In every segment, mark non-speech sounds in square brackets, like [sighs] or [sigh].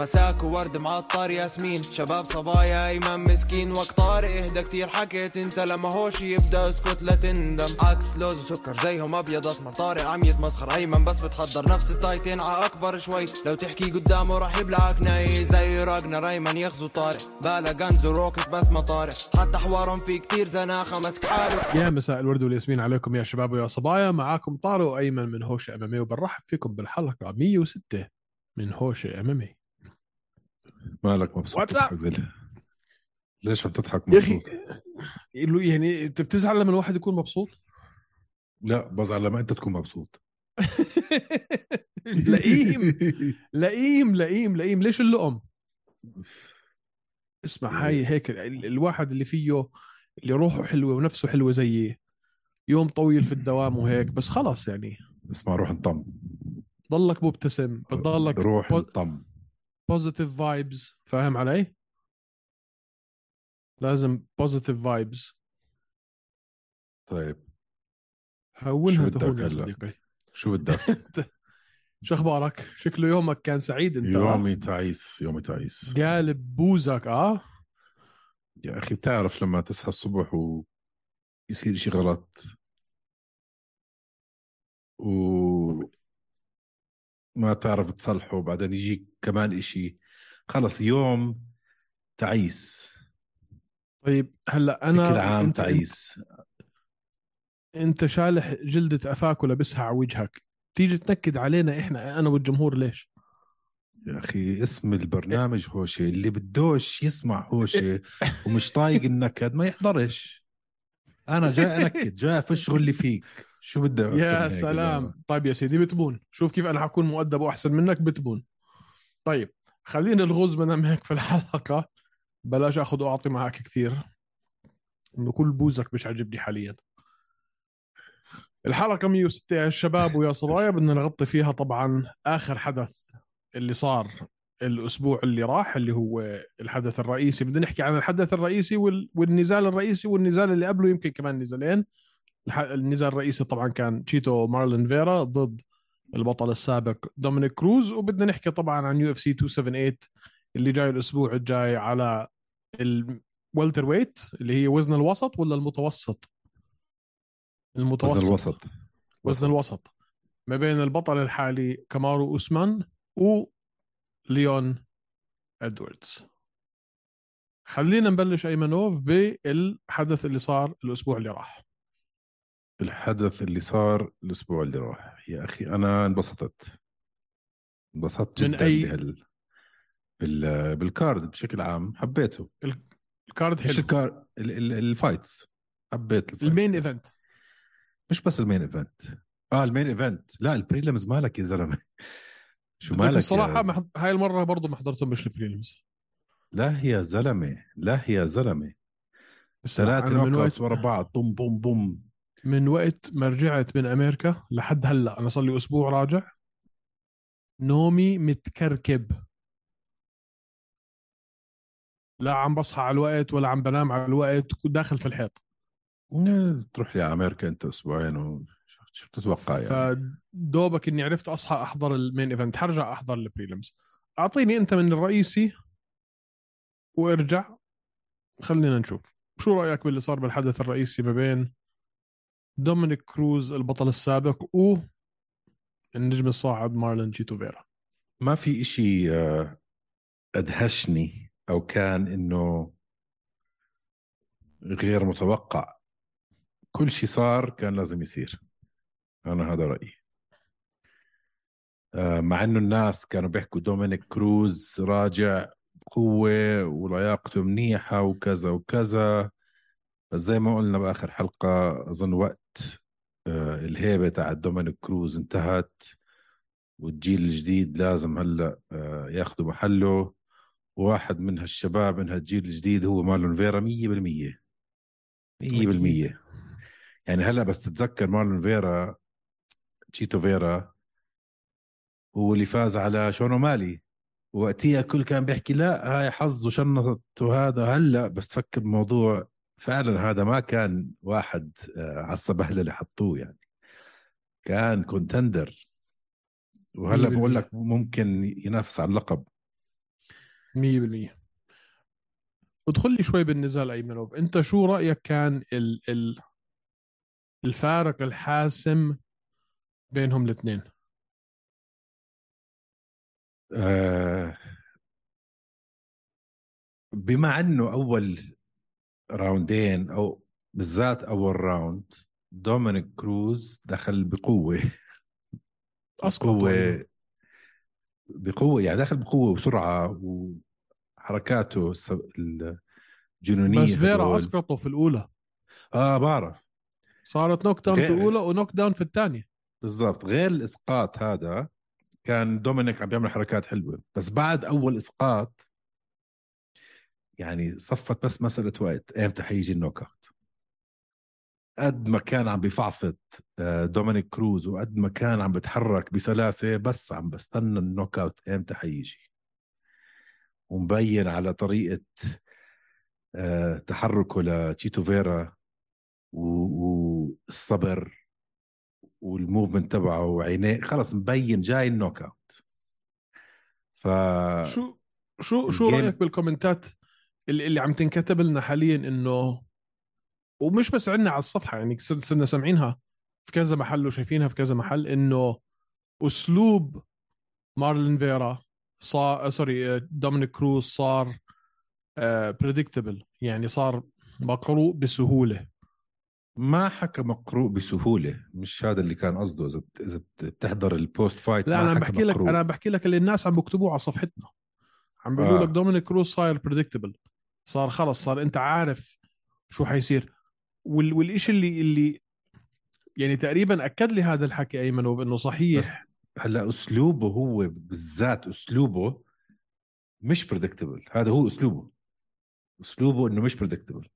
مساك وورد معطر ياسمين. شباب صبايا ايمن مسكين. وقت طارق إهدى كتير. حكيت أنت لما هوش يبدأ اسكت لا تندم. عكس لوز وسكر زيهم أبيض أسمر. طارق عم يتمسخر. أيمن بس بتحضر نفس التايتين. ع أكبر شوي. لو تحكي قدامه راح يبلعك ناي. زي راجنا ريمان يغزو طارق. بالا غنز وروكت بس ما طارق. حتى حوارهم في كتير زناخة. مسك حاله. يا مساء الورد والياسمين عليكم يا شباب ويا صبايا. معاكم طارق وأيمن من هوشه امامي وبنرحب فيكم بالحلقة 106 من هوشه امامي مالك مبسوط زي ليش عم تضحك يا أخي مبسوط؟ يعني أنت بتزعل لما الواحد يكون مبسوط؟ لا بزعل لما أنت تكون مبسوط. [laughs] لئيم. [laughs] لئيم لئيم لئيم. ليش اللقم اسمع هاي هيك ال- الواحد اللي فيه اللي روحه حلوة ونفسه حلوة زيي يوم طويل في الدوام وهيك بس خلص يعني. اسمع روح انطم. ضلك مبتسم بتضلك روح انطم. positive vibes فاهم علي؟ لازم positive vibes طيب هونها شو بدك تهون يا؟ صديقي شو بدك؟ [laughs] شو أخبارك؟ شكله يومك كان سعيد أنت؟ يومي تعيس يومي تعيس قالب بوزك آه يا أخي بتعرف لما تصحى الصبح ويصير شيء غلط و ما تعرف تصلحه وبعدين يجيك كمان إشي. خلص يوم تعيس. طيب هلأ أنا كل عام انت تعيس. أنت شالح جلدة أفاك ولابسها على وجهك؟ تيجي تنكد علينا إحنا أنا والجمهور ليش؟ يا أخي اسم البرنامج هوشة اللي بدوش يسمع هوشة [laughs] ومش طايق النكد ما يحضرش. أنا جاي أنكد جاي أفشغل اللي فيك. شو بدي يا؟ سلام. طيب يا سيدي بتبون. شوف كيف أنا حكون مؤدب وأحسن منك بتبون. طيب خلينا الغوز ما دام هيك في الحلقة. بلاش أخذ وأعطي معك كثير إنه كل بوزك مش عاجبني حاليا. الحلقة 106 يا شباب ويا صبايا بدنا نغطي فيها طبعا آخر حدث اللي صار الأسبوع اللي راح اللي هو الحدث الرئيسي. بدنا نحكي عن الحدث الرئيسي وال- والنزال الرئيسي والنزال اللي قبله يمكن كمان نزالين النزال الرئيسي طبعا كان تشيتو مارلين فيرا ضد البطل السابق دومينيك كروز. وبدنا نحكي طبعا عن UFC 278 اللي جاي الأسبوع الجاي على ال welterweight اللي هي وزن الوسط ولا المتوسط؟ المتوسط. وزن الوسط. وزن الوسط. ما بين البطل الحالي كامارو أوسمان وليون إدواردز. خلينا نبلش أيمنوف بالحدث اللي صار الأسبوع اللي راح. الحدث اللي صار الأسبوع اللي راح. يا أخي أنا انبسطت. انبسطت جدا أي- بهال بال... بال card بشكل عام. حبيته. ال card مش حلو. ال card ال... ال... ال fights. حبيت ال fights. ال main event. مش بس ال main event. آه ال main event. لا ال prelims مالك يا زلمة. [laughs] شو مالك الصراحة يا... ما حض... هاي المرة برضه ما حضرتهم مش ال prelims لا يا زلمة لا يا زلمة. ثلاثة knock ورا بعض. بوم بوم بوم. من وقت ما رجعت من أمريكا لحد هلأ. أنا صار لي أسبوع راجع. نومي متكركب. لا عم بصحى على الوقت ولا عم بنام على الوقت. داخل في الحيط. إيه، تروح لي على أمريكا أنت أسبوعين و... شو بتتوقع يعني؟ فدوبك إني عرفت أصحى أحضر ال main event حرجع أحضر ال prelims أعطيني أنت من الرئيسي وارجع. خلينا نشوف. شو رأيك باللي صار بالحدث الرئيسي ما بين دومينيك كروز البطل السابق و النجم الصاعد مارلون تشيتو فيرا. ما في إشي آه، أدهشني أو كان إنه غير متوقع. كل شيء صار كان لازم يصير. أنا هذا رأيي. آه، مع إنه الناس كانوا بيحكوا دومينيك كروز راجع بقوة ولياقته منيحة وكذا وكذا. بس زي ما قلنا بآخر حلقة أظن وقت آه، الهيبة تاع دومينيك كروز انتهت والجيل الجديد لازم هلا آه، ياخذوا محله. وواحد من هالشباب من هالجيل الجديد هو مارلون فيرا 100% 100% يعني هلا بس تتذكر مارلون فيرا تشيتو فيرا هو اللي فاز على شون أومالي وقتها الكل كان بيحكي لا هاي حظ وشنطت وهذا هلا بس تفكر بموضوع فعلا هذا ما كان واحد آه، على السبهلة اللي حطوه يعني. كان contender وهلا بقول. لك ممكن ينافس على اللقب. 100% ادخل لي شوي بالنزال أيمنوف. أنت شو رأيك كان ال ال الفارق الحاسم بينهم الاثنين؟ آه بما أنه أول راوندين أو بالذات أول راوند دومينيك كروز دخل بقوة. بقوة بقوة يعني دخل بقوة وسرعة وحركاته الجنونية بس فيرا. أسقطه في الأولى. آه بعرف. صارت knockdown في الأولى و knockdown في الثانية. بالضبط. غير الإسقاط هذا كان دومينيك عم بيعمل حركات حلوة. بس بعد أول إسقاط يعني صفت بس مسألة وقت. إمتى حيجي ال knockout؟ قد ما كان عم بيفعفط آه، دومينيك كروز وقد ما كان عم بتحرك بسلاسة بس عم بستنى ال knockout إمتى حيجي. ومبين على طريقة آه، تحركه لتشيتو فيرا والصبر وال movement تبعه وعينيه خلص مبين جاي ال knockout. ف شو شو شو رأيك بالكومنتات؟ اللي, اللي عم تنكتب لنا حاليا انه ومش بس عندنا على الصفحة يعني صر- صرنا سامعينها في كذا محل وشايفينها في كذا محل إنه أسلوب مارلون فيرا صار sorry دومينيك كروز صار predictable يعني صار مقروء بسهولة ما حكى مقروء بسهولة مش هذا اللي كان قصده إذا إذا بت- بتحضر ال post-fight لا ما أنا بحكي لك مقروء. أنا بحكي لك اللي الناس عم بكتبوه على صفحتنا عم بيقولوا آه. لك دومينيك كروز صاير predictable صار خلص صار أنت عارف شو حيصير. وال والشيء اللي اللي يعني تقريبا أكد لي هذا الحكي ايمنوف إنه صحيح. هلأ أسلوبه هو بالذات أسلوبه مش predictable هذا هو أسلوبه. أسلوبه إنه مش predictable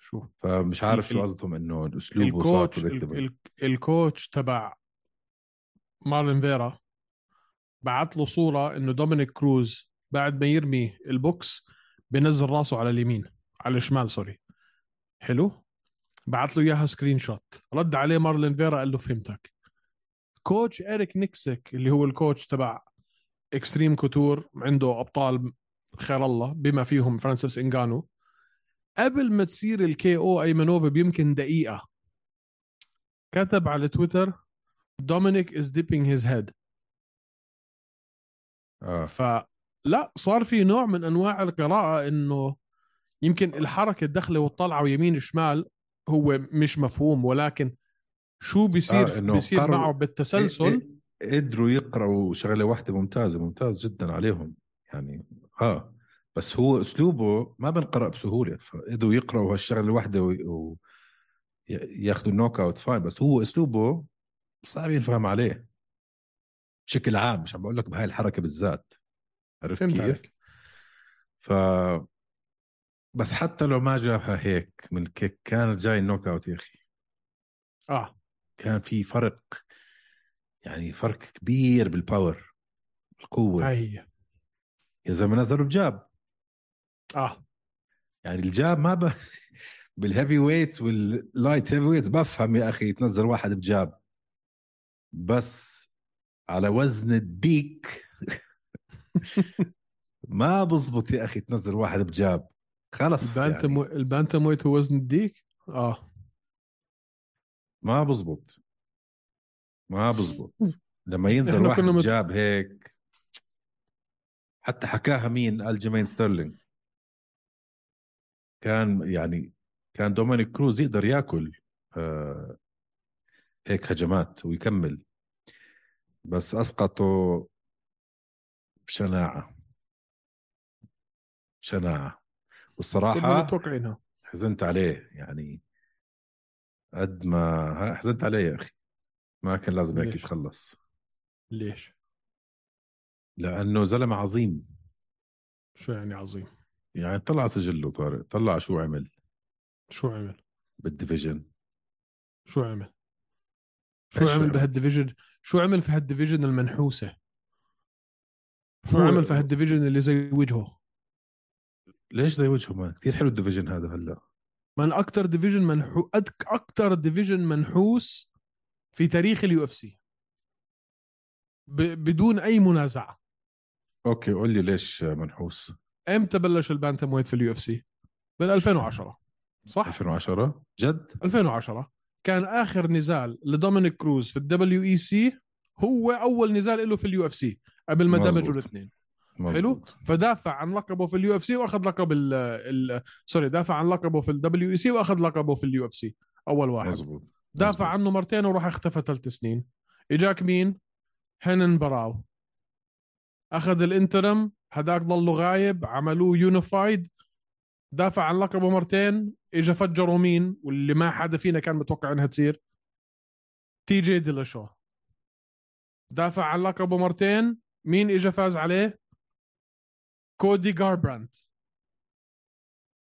شوف فمش عارف شو قصدهم إنه أسلوبه صار ال coach ال coach تبع مارلون فيرا بعت له صورة إنه دومينيك كروز بعد ما يرمي البوكس بنزل راسه على اليمين على الشمال sorry حلو؟ بعت له إياها screenshot رد عليه مارلون فيرا قال له فهمتك. coach إريك نيكسيك اللي هو ال coach تبع إكستريم كوتور عنده أبطال خير الله بما فيهم فرانسيس إنغانو. قبل ما تصير ال KO ايمنوف بيمكن دقيقة. كتب على تويتر دومينيك is dipping his head آه. فلا صار في نوع من أنواع القراءة إنه يمكن الحركة الدخلة والطلعة ويمين شمال هو مش مفهوم ولكن شو بيصير آه، بيصير قرر- معه بالتسلسل؟ قدروا يقرأوا شغلة واحدة ممتازة ممتاز جدا عليهم يعني آه بس هو أسلوبه ما بنقرأ بسهولة فقدروا يقرأوا هالشغلة الواحدة و... و... ي- ياخذوا ال knockout fine بس هو أسلوبه صعب ينفهم عليه بشكل عام مش عم بقول لك بهاي الحركة بالذات. عرفت كيف؟ عليك. ف بس حتى لو ما جابها هيك من ال kick كانت جاي ال knockout يا أخي. آه. كان في فرق يعني فرق كبير بال power القوه هي. يا زلمة نزلوا ب jab. آه. يعني ال jab ما ب... بال heavyweights وال light heavyweights بفهم يا أخي تنزل واحد ب jab. بس على وزن الديك ما بزبط يا أخي تنزل واحد ب jab. خلص ال bantam يعني. ال bantamweight هو وزن الديك؟ آه. ما بزبط. ما بزبط. لما [laughs] ينزل واحد كنا مت- ب jab هيك. حتى حكاها مين؟ ألجيمين ستيرلينج. كان يعني كان دومينيك كروز يقدر ياكل آه هيك هجمات ويكمل. بس أسقطه شناعه كنا والصراحة متوقعينها حزنت عليه يعني قد ما حزنت عليه يا أخي ما كان لازم هيك ليش؟ يتخلص ليش؟ لأنه زلمة عظيم شو يعني عظيم؟ يعني طلع سجله طارق طلع شو عمل شو عمل؟ بال division شو عمل؟ شو عمل؟ بهال division؟ شو عمل في هال division المنحوسة؟ شو عمل في هال division اللي زي وجهه؟ ليش زي وجهه man كثير حلو ال division هذا هلا. من أكثر division منحو أكثر division منحوس في تاريخ ال UFC. بدون أي منازعة. okay قول لي ليش منحوس. إمتى بلش ال bantamweight في ال UFC؟ بال 2010 صح؟ 2010 جد؟ 2010 كان آخر نزال لدومينيك كروز في ال WEC هو أول نزال له في ال UFC. قبل ما. دمجوا الاثنين. حلو. فدافع عن لقبه في ال UFC وأخذ لقب ال sorry دافع عن لقبه في ال WEC وأخذ لقبه في ال UFC. أول واحد. مزبوط. دافع مزبوط. عنه مرتين وراح اختفى ثلاث سنين. إجاك مين؟ هنن براو. أخذ ال interim هداك ضله غايب عملوه unified دافع عن لقبه مرتين اجى فجروا مين؟ واللي ما حدا فينا كان متوقع إنها تصير. تي جي ديلاشو. دافع عن لقبه مرتين مين اجى فاز عليه؟ كودي جاربراند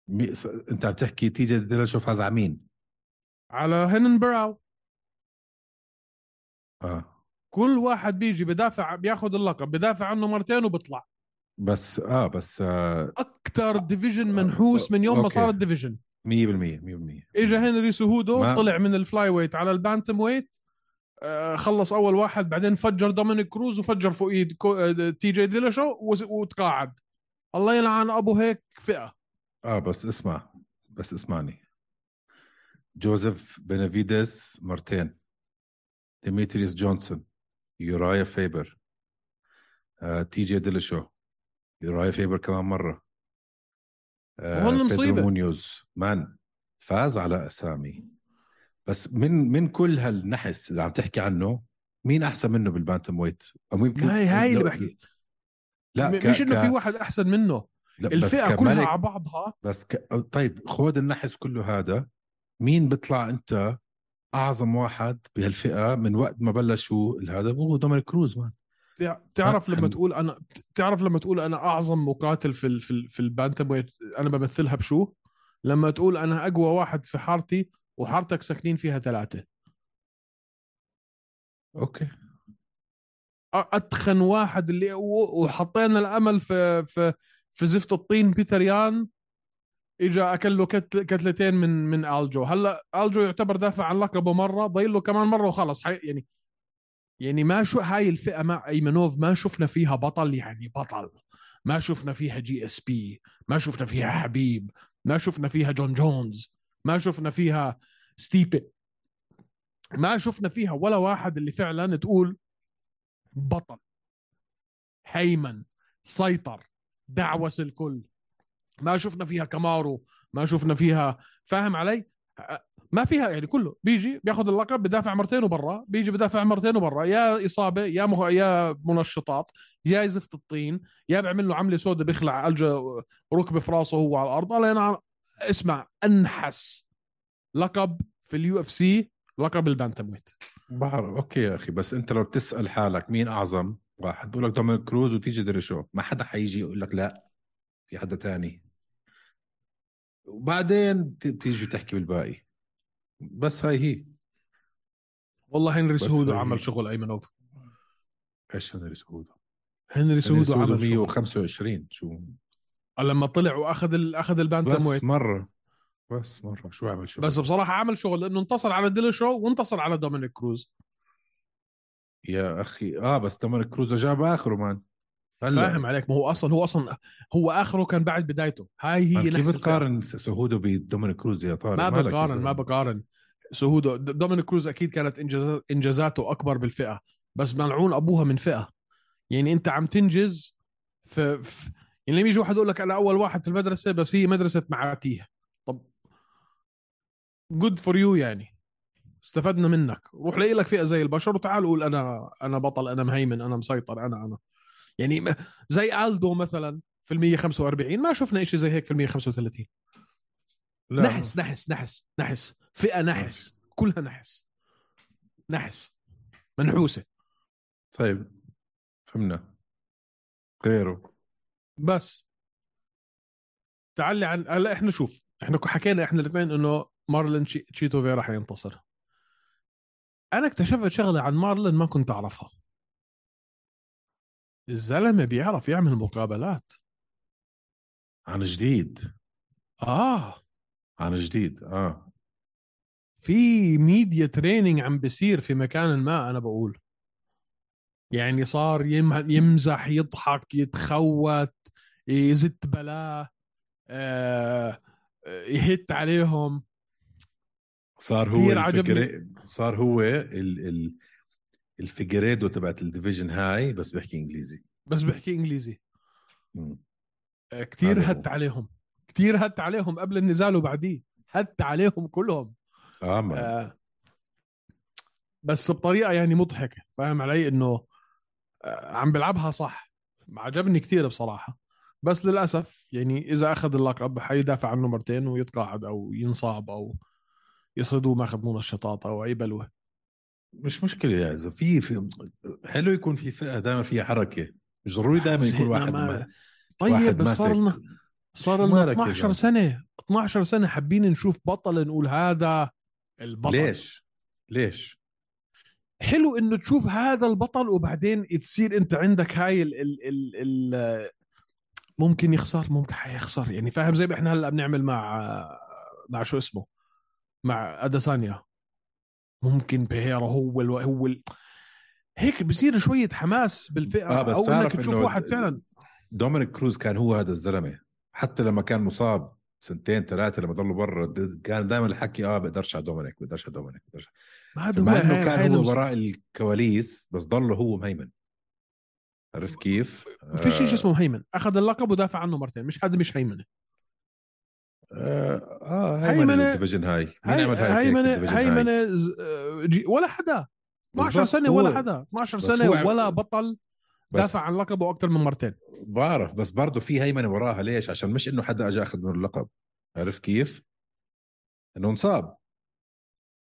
مي... س... أنت عم تحكي تيجي ديلاشو فاز على مين؟ على هنن براو. آه. كل واحد بيجي بدافع بياخذ اللقب بدافع عنه مرتين وبيطلع بس آه بس آه أكثر division منحوس من يوم ما. صار ال division 100% 100% اجى هنري سهودو ما- طلع من ال flyweight على ال bantamweight. آه، خلص أول واحد بعدين فجر دومينيك كروز وفجر فوق إيد آه، تي جي ديلاشو وتقاعد. الله يلعن أبو هيك فئة. آه بس اسمع بس اسمعني. جوزيف بنافيدس مرتين. ديمتريس جونسون يورايا فيبر. آه، تي جي ديلاشو يورايا فيبر كمان مرة. آه، مصيبة. مونيوز man فاز على أسامي. بس من من كل هالنحس اللي عم تحكي عنه مين أحسن منه بال bantamweight؟ أو يمكن هاي هاي اللي بحكي. لا ك- مش إنه ك- في واحد أحسن منه. لا، الفئة كلها على بعضها. بس ك... طيب خود النحس كله هذا مين بيطلع أنت أعظم واحد بهالفئة من وقت ما بلشوا؟ هذا هو دومينيك كروز man. تع- تعرف ما- لما تقول أنا تعرف لما تقول أنا أعظم مقاتل في ال... في ال... في ال bantamweight أنا بمثلها بشو؟ لما تقول أنا أقوى واحد في حارتي وحارتك ساكنين فيها ثلاثة. okay. أتخن واحد اللي وحطينا الأمل في في في زفت الطين بيتر يان اجى أكل له كتل كتلتين من من ألجو. هلأ ألجو يعتبر دافع عن لقبه مرة ضايل له كمان مرة وخلص. حي يعني يعني ما شو هاي الفئة مع ايمنوف ما شفنا فيها بطل يعني بطل. ما شفنا فيها جي إس بي ما شفنا فيها حبيب ما شفنا فيها جون جونز ما شفنا فيها ستيبي ما شفنا فيها ولا واحد اللي فعلا تقول بطل هيمن سيطر دعوس الكل. ما شفنا فيها كامارو ما شفنا فيها فاهم علي؟ ما فيها يعني كله. بيجي بياخذ اللقب بدافع مرتين وبرا. بيجي بدافع مرتين وبرا. يا إصابة يا مخ... يا منشطات يا زفت الطين يا بيعمل له عملة سوداء بيخلع ألجو ركبة في راسه وهو على الأرض. الله ينعم. اسمع انحس. لقب في ال UFC لقب ال bantamweight بعرف okay يا أخي بس أنت لو بتسأل حالك مين أعظم واحد بقول لك دومينيك كروز وتيجي ديلاشو ما حدا حيجي يقول لك لا في حدا تاني. وبعدين ت- تيجي تحكي بالباقي. بس هاي هي. والله هنري سهودو عمل شغل ايمنوف إيش هنري سهودو؟ هنري سهودو عمل شغل. 125 شو؟ لما طلع وأخذ ال... أخذ ال bantam بس weight مرة. بس مرة شو عمل شو بس بصراحة عمل شغل لأنه انتصر على ديلشو وانتصر على دومينيك كروز. يا أخي آه بس دومينيك كروز جاب آخره man. هلأ. فاهم عليك ما هو أصلا هو أصلا هو آخره كان بعد بدايته. هاي هي كيف. بتقارن سهودو بدومينيك كروز يا طارق؟ ما بقارن ما؟ بقارن. سهودو د- دومينيك كروز أكيد كانت إنجازاته أكبر بالفئة بس ملعون أبوها من فئة. يعني أنت عم تنجز في, في يعني لما يجي واحد يقول لك أنا أول واحد في المدرسة بس هي مدرسة معاتيه good for you يعني. استفدنا منك. روح لاقي لك فئة زي البشر وتعال قول أنا أنا بطل أنا مهيمن أنا مسيطر أنا أنا. يعني زي ألدو مثلا في ال 145 ما شفنا شيء زي هيك في ال 135 لا. نحس نحس نحس نحس. فئة نحس. كلها نحس. نحس. منحوسة. طيب. فهمنا. غيره. بس. تعلي عن هلا إحنا شوف. إحنا حكينا إحنا الاثنين إنه مارلين تشي... تشيتو فيرا حينتصر. أنا اكتشفت شغلة عن مارلين ما كنت أعرفها. الزلمة بيعرف يعمل مقابلات. عن جديد. آه. عن جديد آه. في ميديا تريننج عم بيصير في مكان ما أنا بقول. يعني صار يم- يمزح يضحك يتخوت يزت بلاه آه، يهت عليهم. صار هو. الفكرة صار هو ال ال الفيجريدو تبعت ال division هاي بس بيحكي إنجليزي. بس بحكي إنجليزي. آه، هو. هت عليهم. كتير هت عليهم قبل النزال وبعديه. هت عليهم كلهم. ما. آه، بس بطريقة يعني مضحكة. فاهم علي؟ إنه آه، عم بلعبها صح. عجبني كثير بصراحة. بس للأسف يعني إذا أخذ اللقب حيدافع عنه مرتين ويتقاعد أو ينصاب أو يصيدوه منشطات أو اي بلوه مش مشكلة يا إذا في, في حلو يكون في فئة دائما فيها حركة مش ضروري دائما يكون واحد ما- ما طيب واحد بس صار. لنا صار لنا مالك يا 12 زلمة؟ سنة 12 سنة حابين نشوف بطل نقول هذا البطل ليش؟ ليش؟ حلو إنه تشوف هذا البطل وبعدين تصير أنت عندك هاي ال ال ال ال ممكن يخسر ممكن حيخسر يعني فاهم زي ما إحنا هلأ بنعمل مع مع شو اسمه مع أداسانيا. ممكن بيريرا هو ال هو ال هيك بصير شوية حماس بالفئة آه، بس أو إنك تشوف إنه واحد فعلا. دومينيك كروز كان هو هذا الزلمة. حتى لما كان مصاب سنتين ثلاثة لما ضلوا برا كان دائما الحكي آه بقدرش على دومينيك بقدرش على دومينيك بقدرش مع إنه هاي- كان هاي هو وراء الكواليس بس ضله هو مهيمن. عرفت كيف؟ في شيء آه، اسمه هيمن أخذ اللقب ودافع عنه مرتين. مش هذا مش هيمنة. آه, آه هيمنة- هيمنة ال division هاي؟ مين هي عمل هاي هيمنه هاي؟ هيمنه آه، جي- ولا حدا. 12 بالضبط، سنة ولا حدا. 12 بس سنة ولا بطل دافع عن لقبه أكثر من مرتين. بعرف بس برضه في هيمنة وراها. ليش؟ عشان مش إنه حدا اجى أخذ منه اللقب. عرفت كيف؟ إنه انصاب.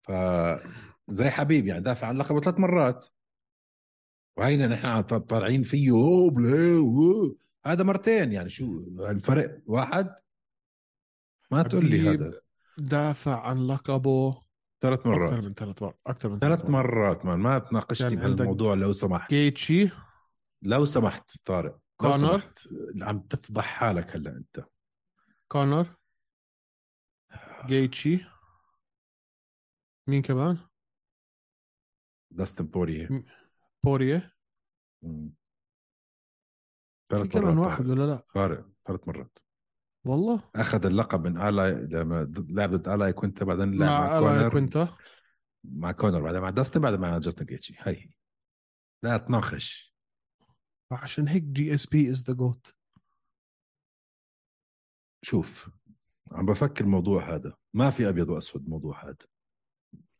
ف زي حبيب يعني دافع عن لقبه ثلاث مرات. وهينا نحن طالعين فيه. هذا مرتين يعني شو الفرق واحد؟ ما تقول لي هذا. دافع عن لقبه ثلاث أكثر مرات من ثلاث مرات أكثر من ثلاث مرات. ما ما تناقشني بهالموضوع لو سمحت. جيتشي؟ لو سمحت طارق. كونر. عم تفضح حالك هلا أنت. كونر؟ جيتشي؟ مين كمان؟ داستن بورية. بورية؟ ثلاث كمان مرات واحد طارق. ولا لا؟ طارق ثلاث مرات. والله. أخذ اللقب من آلاي لما لعب ضد آلاي كوينتا بعدين لعب مع, مع كونر. الاي كوينتا مع كونر بعدين مع داستن بعدين مع جاستن جيتشي. هي هي لا تناقش. عشان هيك GSP is the GOAT شوف عم بفكر الموضوع هذا. ما في أبيض وأسود الموضوع هذا.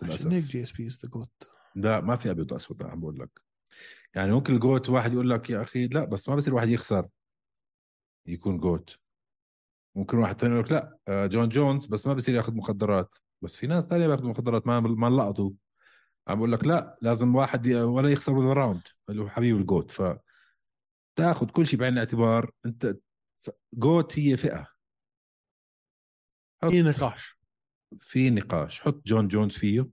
عشان هيك GSP is the GOAT لا ما في أبيض وأسود عم بقول لك. يعني ممكن ال GOAT واحد يقول لك يا أخي لا بس ما بصير واحد يخسر. يكون GOAT ممكن واحد ثاني يقول لك لا آه، جون جونز بس ما بصير ياخذ مخدرات. بس في ناس ثانية بياخذوا مخدرات ما ما لقطوا. عم بقول لك لا لازم واحد ولا يخسر ولا round اللي هو حبيب ال GOAT. ف تاخذ كل شيء بعين الاعتبار. انت GOAT هي فئة. حط في نقاش. في نقاش. حط جون جونز فيه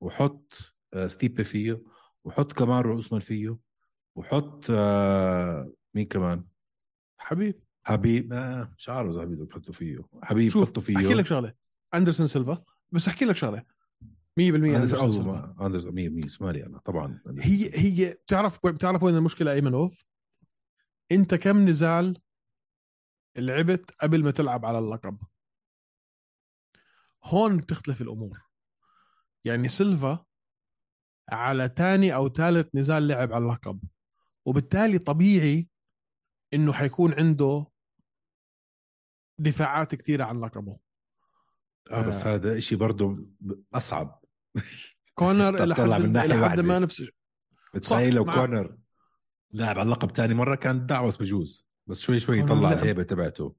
وحط آه، ستيبي فيه وحط كمارو اوسمان فيه وحط آه، مين كمان؟ حبيب. حبيب. ما مش عارف إذا حبيب تحطه فيه. حبيب شوف حطه فيه. أحكي لك شغلة. أندرسون سيلفا بس أحكي لك شغلة. 100% أندرسون سيلفا. أندرسون 100 100 سمالي أنا طبعا هي هي بتعرف بتعرف وين المشكلة ايمنوف أنت كم نزال لعبت قبل ما تلعب على اللقب؟ هون بتختلف الأمور. يعني سيلفا على تاني أو ثالث نزال لعب على اللقب وبالتالي طبيعي إنه حيكون عنده دفاعات كثيرة عن لقبه آه بس آه. هذا إشي برضه أصعب كونر [laughs] إلى حد من حد واحدة. ما نفس بتخيل لو كونر لعب على اللقب تاني مرة كان دعوس بجوز بس شوي شوي لعب. الهيبة تبعته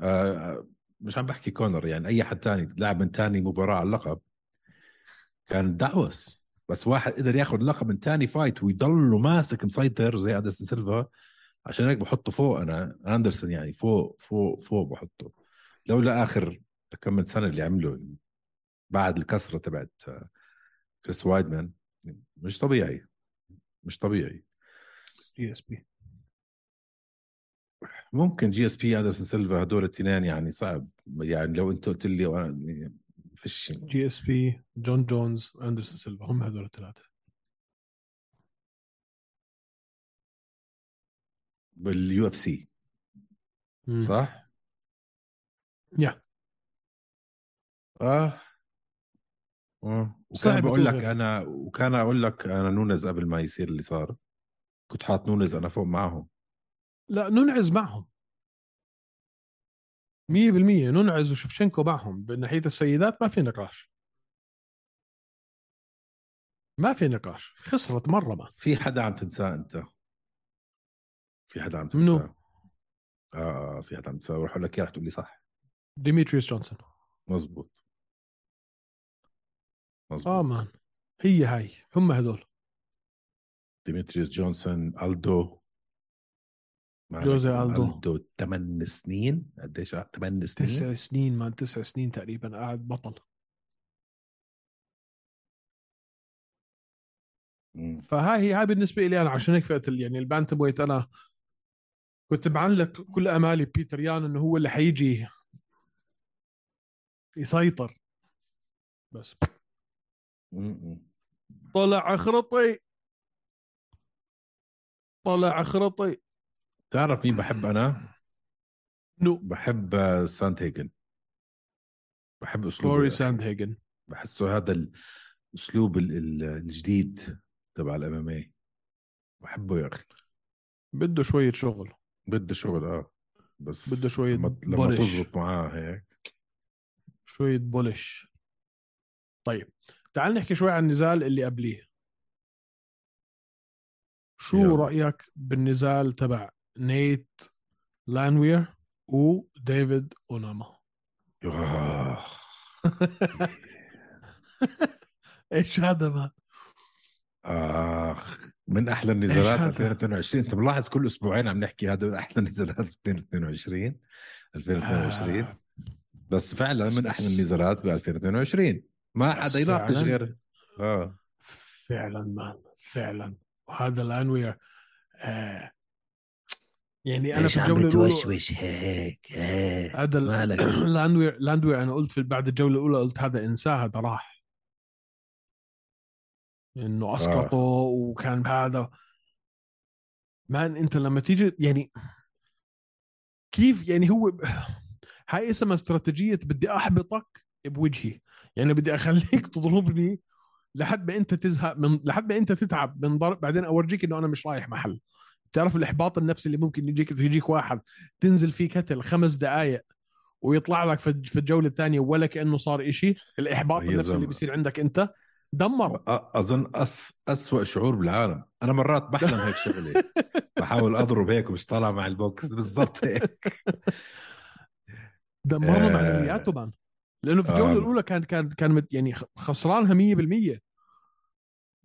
آه مش عم بحكي كونر يعني أي حد تاني لعب من تاني مباراة على اللقب كان دعوس بس واحد قدر ياخذ لقب من تاني fight ويضله ماسك مسيطر زي اندرسون سيلفا عشان هيك بحطه فوق. أنا أندرسون يعني فوق فوق فوق بحطه. لولا اخر كم من سنة اللي عمله بعد الكسرة تبعت آه، كريس وايدمان مش طبيعي مش طبيعي. جي إس بي. ممكن جي إس بي أندرسون سيلفا هدول الاثنين يعني صعب. يعني لو أنت قلت لي وأنا- فيش. GSP جون جونز أندرسون سيلفا هم هذول الثلاثة بال UFC صح؟ يا. آه. آه. وكان بقول لك. أنا وكان أقول لك أنا نونز قبل ما يصير اللي صار كنت حاط نونز أنا فوق معهم. لا ننعز معهم. 100% ننعز وشفشنكو معهم. بناحيه السيدات ما في نقاش. ما في نقاش. خسرت مرة ما. في حدا عم تنساه أنت؟ في حدا عم منو؟ تنساه؟ آه في حدا عم تنساه؟ بروح أقول لك إياه رح تقول لي صح. ديميتريوس جونسون. مزبوط. مزبوط. آه man. هي هاي. هم هدول. ديمتريوس جونسون ألدو. جوزي ألدو. ألدو 8 سنين؟ قديش؟ 8 سنين. تسع سنين man. تسع سنين تقريبا. قاعد بطل. مم. فهاي هي هاي بالنسبة لي أنا عشان هيك ال- يعني ال bantamweight أنا كنت معلق كل أمالي بيتر يان إنه هو اللي حيجي يسيطر. بس. طلع خرطي. طلع خرطي. تعرف مين بحب أنا؟ no. بحب ساند هيجن بحب أسلوبه. كوري. ساند هيجن بحسه هذا الاسلوب ال- ال- الجديد تبع ال MMA بحبه يا أخي. بده شوية شغل. بده شغل آه. بس بده شوية لما, لما polish. تزبط معاه هيك. شوية polish. طيب تعال نحكي شوي عن النزال اللي قبليه. شو يلا. رأيك بالنزال تبع نيت لانوير وديفيد أوناما؟ [laughs] إيش هذا ما آخ. من أحلى [laughs] النزالات هذا؟ 2022 انت ملاحظ كل أسبوعين عم نحكي هذا من أحلى [laughs] النزالات 2022 2022 آه، بس فعلا من أحلى النزالات ب 2022 ما حدا يناقش. غير آه. فعلا مان فعلا. وهذا لانوير آه. يعني أنا في عم الجولة الاولى بتوشوش هيك؟ هيك هذا ال- مالك؟ [clears throat] لاندوير لاندوير أنا قلت في بعد الجولة الأولى قلت هذا انساه هذا راح. إنه أسقطه وكان هذا man أنت لما تيجي يعني كيف يعني هو [sighs] هاي اسمها استراتيجية بدي أحبطك بوجهي. يعني بدي أخليك [laughs] تضربني لحد ما أنت تزهق من لحد ما أنت تتعب من ضرب. بعدين أورجيك إنه أنا مش رايح محل. بتعرف الإحباط النفسي اللي ممكن يجيك يجيك واحد تنزل فيه كتل خمس دقائق ويطلع لك في الجولة الثانية ولا كأنه صار إشي؟ الإحباط النفسي اللي. بيصير عندك أنت. دمر. أظن أس أسوأ شعور بالعالم. أنا مرات بحلم هيك شغلي بحاول أضرب هيك ومش طالع مع البوكس. بالضبط هيك. [laughs] دمرنا. معنوياته مان لأنه في الجولة آه. الأولى كان كان كان يعني خسرانها 100%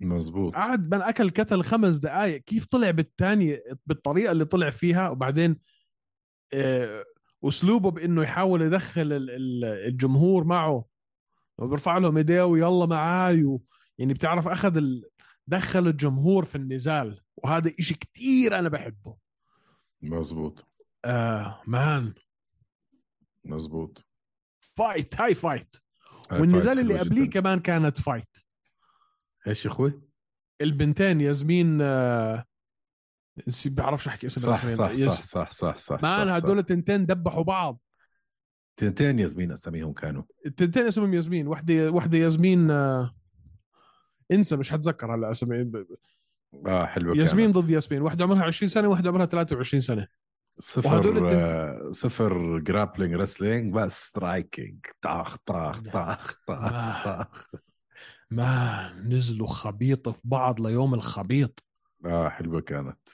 مزبوط قعد من أكل كتل خمس دقائق كيف طلع بالثانيه بالطريقة اللي طلع فيها؟ وبعدين آه، أسلوبه بإنه يحاول يدخل ال- ال- الجمهور معه وبيرفع لهم إيديه ويلا معاي و... يعني بتعرف أخذ ال... دخل الجمهور في النزال وهذا إشي كتير أنا بحبه. مزبوط. آه مان. مزبوط. fight هاي fight والنزال fight اللي قبليه. كمان كانت fight إيش يا أخوي؟ البنتين ياسمين آه... بعرفش أحكي اسم صح. صح يس- صح صح صح صح man صح. هدول التنتين دبحوا بعض. تنتين ياسمين أساميهم كانوا. التنتين اسمهم ياسمين. وحده وحده ياسمين آه... إنسى مش حتذكر هلا اسمي آه حلوة ياسمين. ضد ياسمين. واحدة عمرها 20 سنة واحدة عمرها 23 سنة. صفر آه صفر جرابلينج رسلينج بس سترايكينج طاخ طاخ. طاخ طاخ ما. طاخ. ما نزلوا خبيط في بعض ليوم الخبيط. آه حلوة كانت.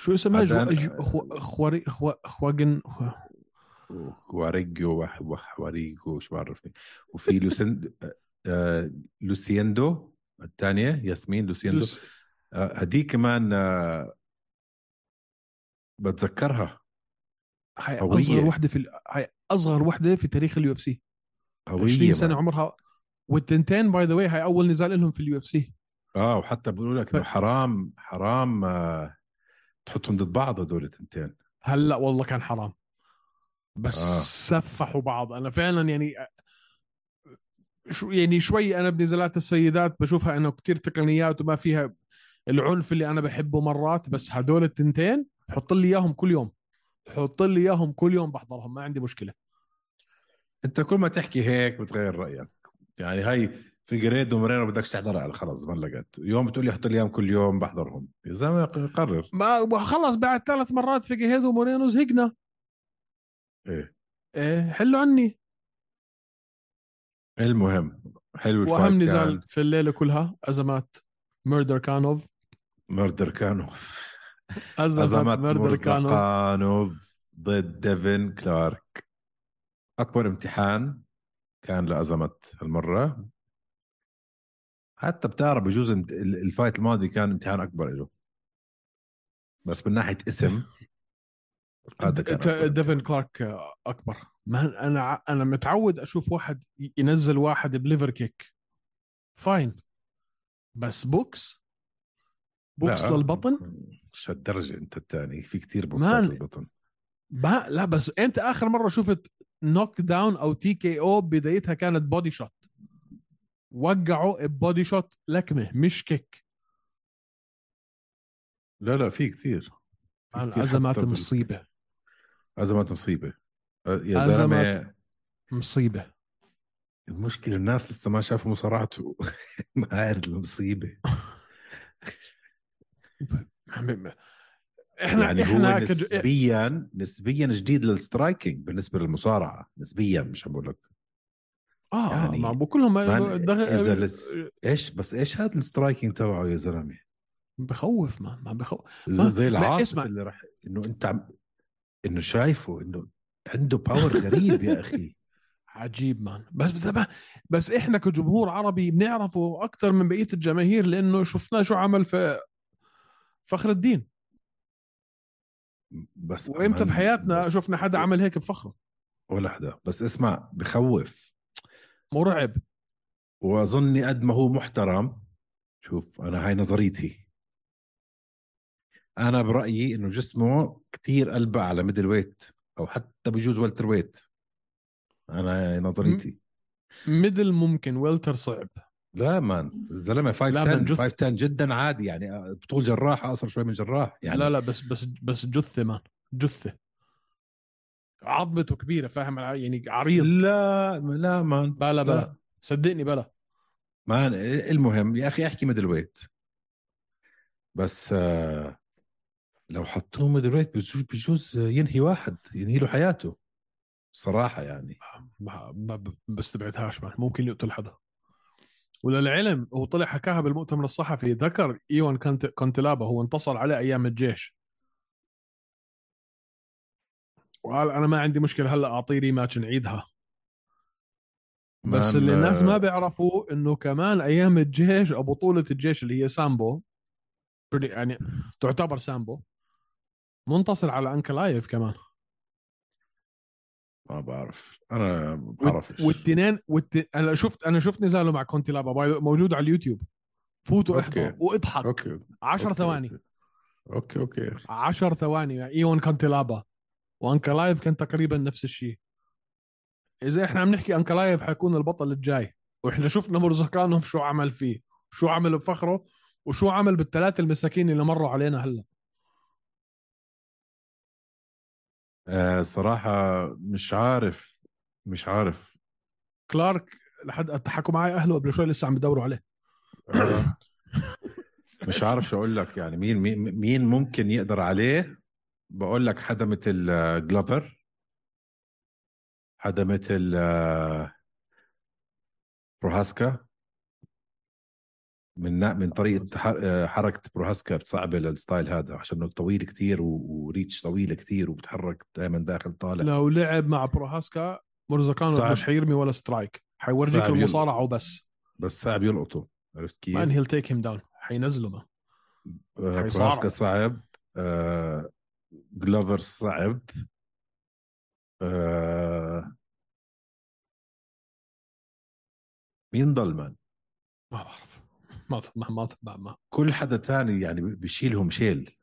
شو اسمها؟ جو... عدنان- جو... أخو... أخواري... أخو... أخواجن واريجو وح- وح- وأريجو شو بعرفني وفي لوسند آه لوسيندو الثانية ياسمين لوسيندو. لوس... آه، هدي كمان آه بتذكرها. هاي قوية. أصغر وحده في. هاي أصغر وحده في تاريخ ال UFC قوية 20 سنة man. عمرها. والتنتين by the way هاي أول نزال لهم في ال UFC آه وحتى بيقولوا لك إنه حرام حرام آه تحطهم ضد بعض هدول التنتين. هلأ والله كان حرام. بس آه. سفحوا بعض. أنا فعلا يعني شو يعني شوي أنا بنزالات السيدات بشوفها إنه كتير تقنيات وما فيها العنف اللي أنا بحبه مرات بس هدول التنتين حط لي إياهم كل يوم. حط لي إياهم كل يوم بحضرهم ما عندي مشكلة. أنت كل ما تحكي هيك بتغير رأيك. يعني هاي فيجريدو ومورينو بدكش تحضرها خلص ما لقيت يوم بتقول لي حط لي إياهم كل يوم بحضرهم. يا زلمة قرر. ما خلص بعد ثلاث مرات فيجريدو مورينو زهقنا. إيه. إيه حلوا عني. المهم حلو ال fight واهم كان. نزال في الليلة كلها ازمات ميردر كانوف. مردر كانوف. ازمات ميردر كانوف. مرزقانوف ضد ديفن كلارك. أكبر امتحان كان لأزمت هالمرة. حتى بتعرف بجوز ال fight الماضي كان امتحان أكبر له بس من ناحية اسم هذا كان ديفن. كلارك اكبر. ما أنا أنا متعود أشوف واحد ينزل واحد ب liver kick. Fine. بس بوكس. بوكس لا، للبطن. مش هالدرجة أنت الثاني في كتير بوكسات. للبطن. ما لا بس انت اخر مرة شفت knockdown أو TKO بدايتها كانت body shot وقعوا body shot لكمة مش kick لا لا في كتير. في كتير أزمات مصيبة يا. زلمة مصيبة المشكلة الناس لسه ما شافوا مصارعته [laughs] ما عارف المصيبة [laughs] إحنا يعني إحنا هو. نسبيا نسبيا جديد للسترايكينج بالنسبة للمصارعة نسبيا مش عم بقول لك آه يعني ما كلهم. إذا لس... إيش بس إيش هذا ال striking تبعه يا زلمة بخوف ما ما بخوف ما- زي العاصف. اللي راح إنه أنت عم إنه شايفه إنه عنده power [laughs] غريب يا أخي. عجيب man بس بس, إحنا كجمهور عربي بنعرفه أكثر من بقية الجماهير لأنه شفناه شو عمل في فخر الدين. بس وإمتى بحياتنا بس شفنا حدا عمل هيك بفخره. ولا حدا. بس اسمع بخوف. مرعب. وأظني قد ما هو محترم. شوف أنا هاي نظريتي. أنا برأيي إنه جسمه كتير قلبه على middleweight أو حتى بجوز welterweight أنا نظريتي. middle ممكن welter صعب. لا مان الزلمة لا مان، 510 جث- 510 جدا عادي يعني بطول جراح أقصر شوي من جراح يعني. لا لا بس بس بس جثة man جثة. عظمته كبيرة فاهم؟ يعني عريض. لا لا man بلا بلا. لا. صدقني بلا. man المهم يا أخي أحكي middleweight بس آه لو حطوه middleweight بجوز, بجوز ينهي واحد ينهي له حياته. صراحة يعني. ما ما ب- بستبعدهاش man ممكن يقتل حدا. وللعلم هو طلع حكاها بالمؤتمر الصحفي ذكر إيوان كانت كونتلابا هو انتصر عليه أيام الجيش. وقال أنا ما عندي مشكلة هلا أعطيه rematch نعيدها. بس اللي الناس ما آه، بيعرفوا إنه كمان أيام الجيش أو بطوله الجيش اللي هي سامبو يعني تعتبر سامبو. منتصر على انكلايف كمان. ما بعرف. أنا بعرفش والتنين والت... أنا شفت أنا شفت نزاله مع كونتي لابا موجود على اليوتيوب. فوتوا. احضر وإضحك. Okay. 10 okay، ثواني. Okay. Okay okay. 10 ثواني. إيون كونتيلابا وانكلايف كان تقريبا نفس الشيء. إذا إحنا عم نحكي انكلايف حيكون البطل الجاي. وإحنا شفنا مرزقانوف شو عمل فيه. شو عمل بفخره وشو عمل بالثلاثة المساكين اللي مروا علينا هلأ. آه صراحة مش عارف مش عارف. كلارك لحد حكوا معي أهله قبل شوي لسه عم بدوروا عليه. آه مش عارف شو أقول لك يعني مين مين مين ممكن يقدر عليه؟ بقول لك حدا مثل آه، جلوفر. حدا مثل بروهاسكا من من طريقة ح- آه، حركة بروهاسكا بتصعبه لل style هذا عشان إنه طويل كتير و- و reach طويلة كتير وبتحرك دائما داخل طالع لو لعب مع بروهاسكا مرزقانوف صعب. مش حيرمي ولا strike حيورجيك المصارعة وبس بس صعب يلقطه عرفت كيف؟ man he'll take him down حينزله. بروهاسكا صعب آه، جلوفر صعب آه، مين ضل man؟ ما بعرف ما ما ما, ما, ما. كل حدا تاني يعني بشيلهم شيل.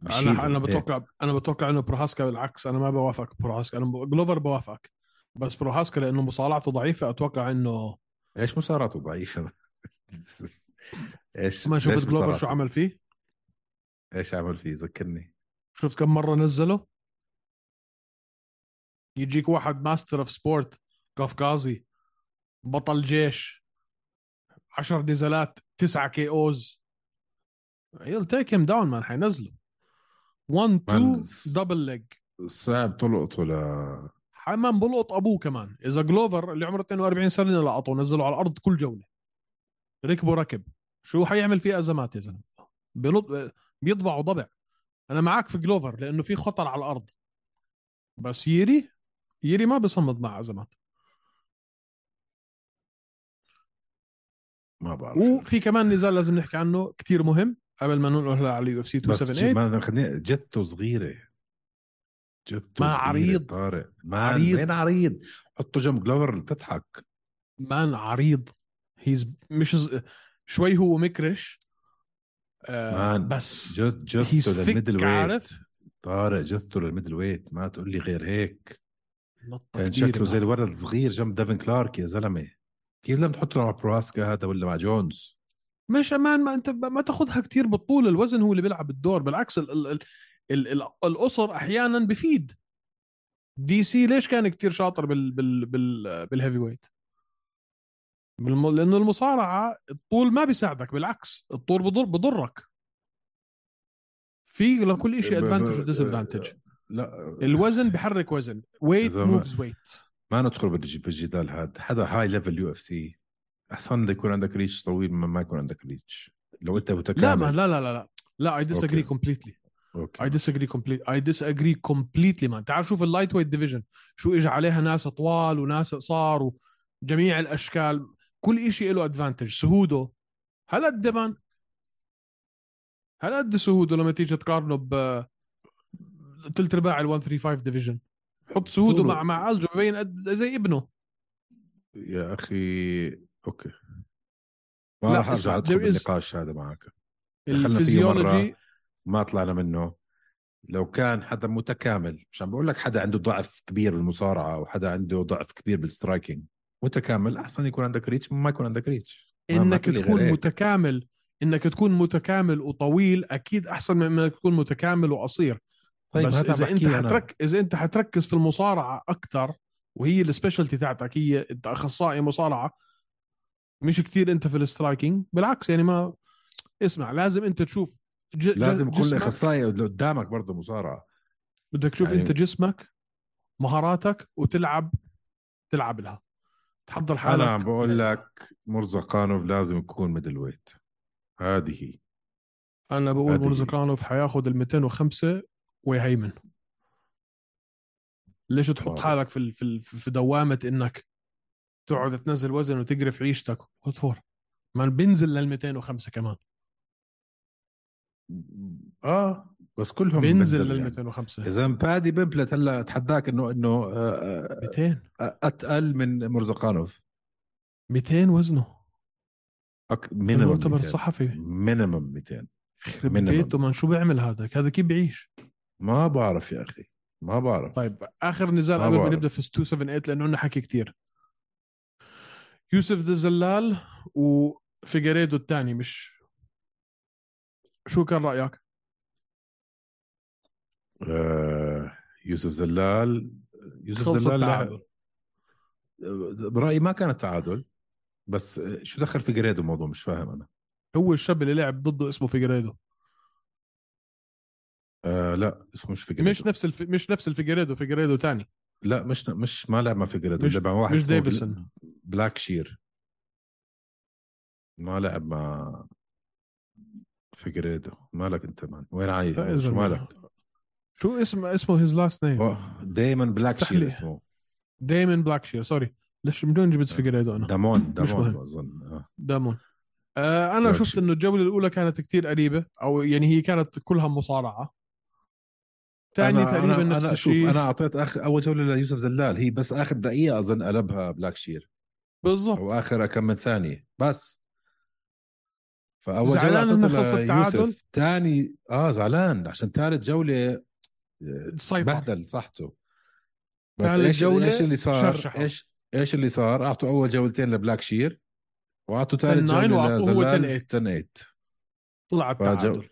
بشيلهم أنا أنا هيك. بتوقع أنا بتوقع إنه بروهاسكا بالعكس. أنا ما بوافق بروهاسكا. أنا جلوفر بوافقك بس بروهاسكا لأنه مصارعته ضعيفة أتوقع إنه إيش مصارعته ضعيفة؟ [laughs] إيش ما شفت جلوفر؟ شو عمل فيه؟ إيش عمل فيه؟ ذكرني. شفت كم مرة نزله؟ يجيك واحد master of sport قفقازي بطل جيش. عشر نزالات تسعة KOs. He'll take him down man حينزله. 1 2 Man, double leg صعب تلقط ولا حمام بلقط أبوه كمان. إذا جلوفر اللي عمره 42 سنة لقطه نزله على الأرض كل جولة. ركبه ركب. شو حيعمل فيه أزمات يا زلمة؟ بلط... بيطبعه طبع. أنا معك في جلوفر لأنه في خطر على الأرض. بس ييري ييري ما بيصمد مع أزمات. ما بعرف وفي كمان نزال لازم نحكي عنه كتير مهم قبل ما ننقل على ال UFC بس جي- 278 ما خليني جثته صغيرة. جثته ما عريض. طارق. ما عريض. وين عريض؟ حطه جنب جلوفر تضحك man عريض. he's مش ز... شوي هو مكرش. آه man بس he's جثته لل middleweight؟ طارق جثته لل middleweight ما تقول لي غير هيك. كان شكله زي. الولد الصغير جنب ديفن كلارك يا زلمة. كيف لم تحطه مع برواسكا هذا ولا مع جونز؟ مش آه man ما أنت ما تاخذها كتير بالطول الوزن هو اللي بيلعب الدور بالعكس ال ال ال ال ال القصر أحيانا بفيد. DC ليش كان كتير شاطر بال بال بال بال heavyweight؟ بالم... لأنه المصارعة الطول ما بيساعدك بالعكس الطول بضر بضرك. في لكل شيء advantage و disadvantage لا. الوزن بحرك وزن. weight moves weight ما ندخل بالج- بالجدال هذا حدا هاي level UFC احسن يكون عندك reach طويل من ما يكون عندك reach لو أنت متكامل. لا ما لا لا لا لا. لا I disagree. completely I disagree complete I disagree completely man تعال شوف ال lightweight division شو اجى عليها ناس طوال وناس قصار وجميع الأشكال. كل شيء له advantage سهوده هل قد man هل قد سهوده لما تيجي تقارنه ب ثلث ارباع ال 135 division حط سهوده. مع مع الجو ببين قد زي ابنه. يا أخي okay. ما راح أرجع أدخل بالنقاش هذا معك. دخلنا فيه الفيزيولوجي ما طلعنا منه. لو كان حدا متكامل مش عم بقول لك حدا عنده ضعف كبير بالمصارعة أو حدا عنده ضعف كبير بال striking متكامل أحسن يكون عندك reach ما يكون عندك reach إنك تكون. متكامل إنك تكون متكامل وطويل أكيد أحسن من إنك تكون متكامل وقصير. طيب بس إذا أنت. حترك إذا أنت حتركز في المصارعة أكثر وهي ال specialty تاعتك هي أنت أخصائي مصارعة مش كتير أنت في ال striking بالعكس يعني ما اسمع لازم أنت تشوف ج... لازم يكون أخصائي قدامك برضه مصارعة. بدك تشوف يعني- أنت جسمك مهاراتك وتلعب تلعب لها. تحضر حالك أنا عم بقول لك مرزقانوف لازم يكون middleweight هذه هي. أنا بقول. مرزقانوف حياخذ ال 205 ويهيمن. ليش تحط. حالك في في في دوامة إنك تقعد تنزل وزن وتقرف عيشتك؟ وتفور ما بينزل لل 205 كمان. آه بس كلهم بينزل بنزل لل يعني. 205 إذا بادي بيمبلت هلا اتحداك انه إنه آه، آه، 200 آه، أتقل من مرزقانوف. 200 وزنه. أك... minimum 200 الصحفي minimum 200 يخرب. بيته من شو بيعمل هذا؟ هذا كيف بيعيش؟ ما بعرف يا أخي ما بعرف. طيب آخر نزال قبل ما. نبدأ في 278 لأنه عندنا حكي كتير. يوسف ذا زلال وفيجاريدو الثاني مش شو كان رأيك؟ آه يوسف زلال يوسف زلال لعب- برأيي ما كان تعادل بس شو دخل في جريدو الموضوع مش فاهم أنا. هو الشاب اللي لعب ضده اسمه فيجاريدو. آه لا اسمه مش فيجريدو. مش نفس الف... مش نفس الفيجاريدو فيجاريدو ثاني لا مش مش ما لعب مع فيجريدو مش- لعب مع واحد مش ديفيسون. بلاك شير. ما لعب مع فيجريدو. مالك انت man؟ وين عايش؟ شو. مالك؟ شو اسمه اسمه his last name دايمن بلاك شير. اسمه. دايمن بلاك شير سوري. ليش بدون جبت فيجاريدو أنا؟ دامون دامون. أظن. آه. دامون. آه أنا شفت. إنه الجولة الأولى كانت كتير قريبة أو يعني هي كانت كلها مصارعة. ثاني أنا تقريبا أنا نفس أنا الشيء. أنا أعطيت اخر أول جولة ليوسف زلال هي بس آخر دقيقة أظن قلبها بلاك شير بالضبط. أو آخر كم من ثانية. بس. فأول جولة زعلان إنه خلص التعادل؟ ليوسف. ثاني آه زعلان. عشان ثالث جولة آه، سيطر بهدل صحته. بس إيش جولة إيش اللي صار. إيش إيش اللي صار؟ أعطوا أول جولتين لبلاك شير وأعطوا ثالث 10-9 جولة لزلال. 10-8. 10 8 طلع التعادل.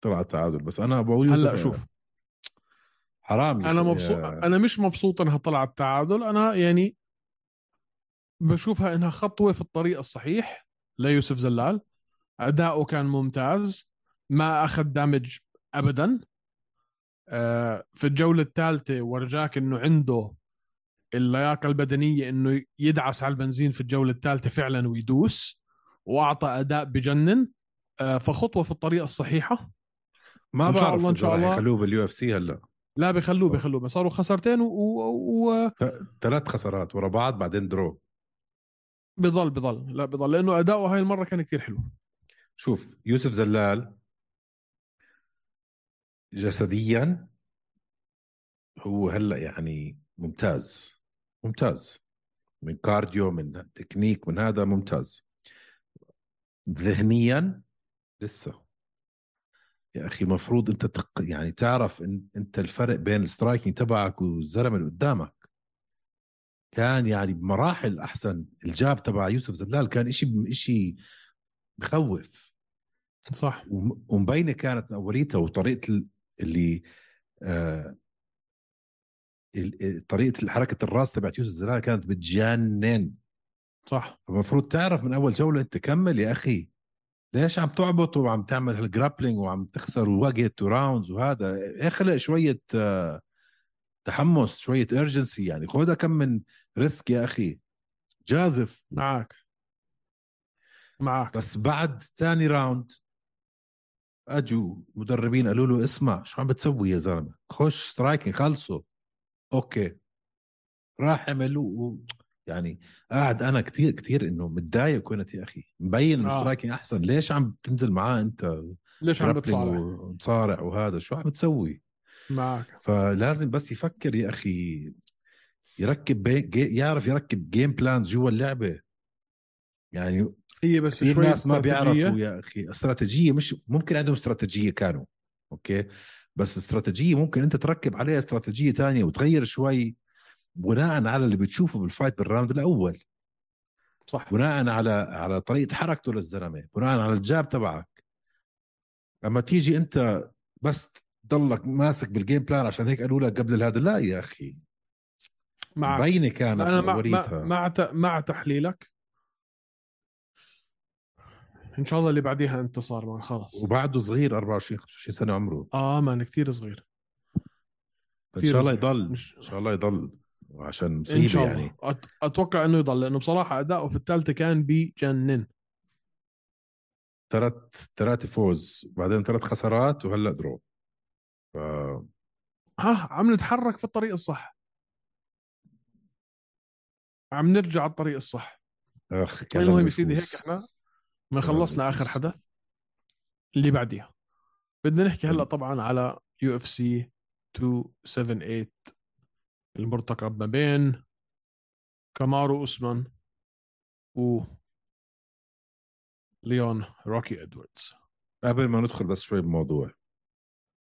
طلع تعادل بس أنا بقول هلأ شوف. حرام أنا. مبسوط أنا مش مبسوط إنها طلعت تعادل أنا يعني بشوفها إنها خطوة في الطريق الصحيح ليوسف زلال. أداؤه كان ممتاز. ما أخذ damage ابدا. آه، في الجولة الثالثة ورجاك إنه عنده اللياقة البدنية إنه يدعس على البنزين في الجولة الثالثة فعلا ويدوس وأعطى أداء بجنن. آه، فخطوة في الطريق الصحيحة. ما بعرف إذا شاء الله. يخلوه بال UFC هلأ. لا بيخلوه بيخلوه بس صاروا خسارتين و... و... و... ثلاث خسارات ورا بعض بعدين draw بضل بضل. لا بضل لأنه أداؤه هاي المرة كان كثير حلو. شوف يوسف زلال جسديا هو هلأ يعني ممتاز ممتاز. من cardio من تكنيك من هذا ممتاز. ذهنيا لسه. يا أخي مفروض أنت تق... يعني تعرف إن أنت الفرق بين ال striking تبعك والزلمة اللي قدامك. كان يعني بمراحل أحسن. ال jab تبع يوسف زلال كان إشي إشي بخوف صح. وم- ومبينة كانت من اوليتها وطريقة ال- اللي آه ال- طريقة حركة الراس تبعت يوسف زلال كانت بتجنن. صح. فالمفروض تعرف من أول جولة أنت كمل يا أخي. ليش عم تعبط وعم تعمل هال grappling وعم تخسر وقت و rounds وهذا. اخلق شوية آه تحمس شوية urgency يعني. خذها كم من risk يا أخي. جازف. معك. معك. بس بعد ثاني round أجوا مدربين قالوا له اسمع شو عم بتسوي يا زلمة؟ خش striking خلصوا. okay. راح عمل يعني قاعد أنا كثير كثير إنه متضايق كنت يا أخي. مبين إنه آه. striking أحسن. ليش عم تنزل معاه أنت ليش عم بتصارع؟ وتصارع وهذا؟ شو عم تسوي؟ معك. فلازم بس يفكر يا أخي يركب بي... يعرف يركب game plans جوا اللعبة. يعني هي بس كثير شوية ناس ما. بيعرفوا يا أخي. استراتيجية مش ممكن عندهم استراتيجية كانوا okay؟ بس استراتيجية ممكن أنت تركب عليها استراتيجية تانية وتغير شوي. بناء على اللي بتشوفه بال fight بال round الأول. صح. بناء على على طريقة حركته للزلمة. بناء على ال jab تبعك. اما تيجي أنت بس تضلك ماسك بال game plan عشان هيك قالوا لك قبل هذا لا يا أخي. معك. مبينه كانت أنا مع وريتها مع مع, مع تحليلك إن شاء الله اللي بعديها انتصار ما خلص وبعده صغير 24 25 سنة عمره. آه man كثير صغير. إن شاء الله. يضل. إن شاء الله يضل. عشان إن مصيبة شاء الله يعني. أتوقع إنه يضل لأنه بصراحة أداؤه في الثالثة كان بجنن ثلاث ثلاث فوز بعدين ثلاث خسارات وهلأ draw ف ها عم نتحرك في الطريق الصح عم نرجع على الطريق الصح أخ كان المهم يا سيدي هيك. إحنا ما خلصنا آخر. حدث اللي بعديها بدنا نحكي هلأ. طبعا على UFC 278 المرتقب ما بين كامارو أوسمان و ليون روكي إدواردز. قبل ما ندخل بس شوي بالموضوع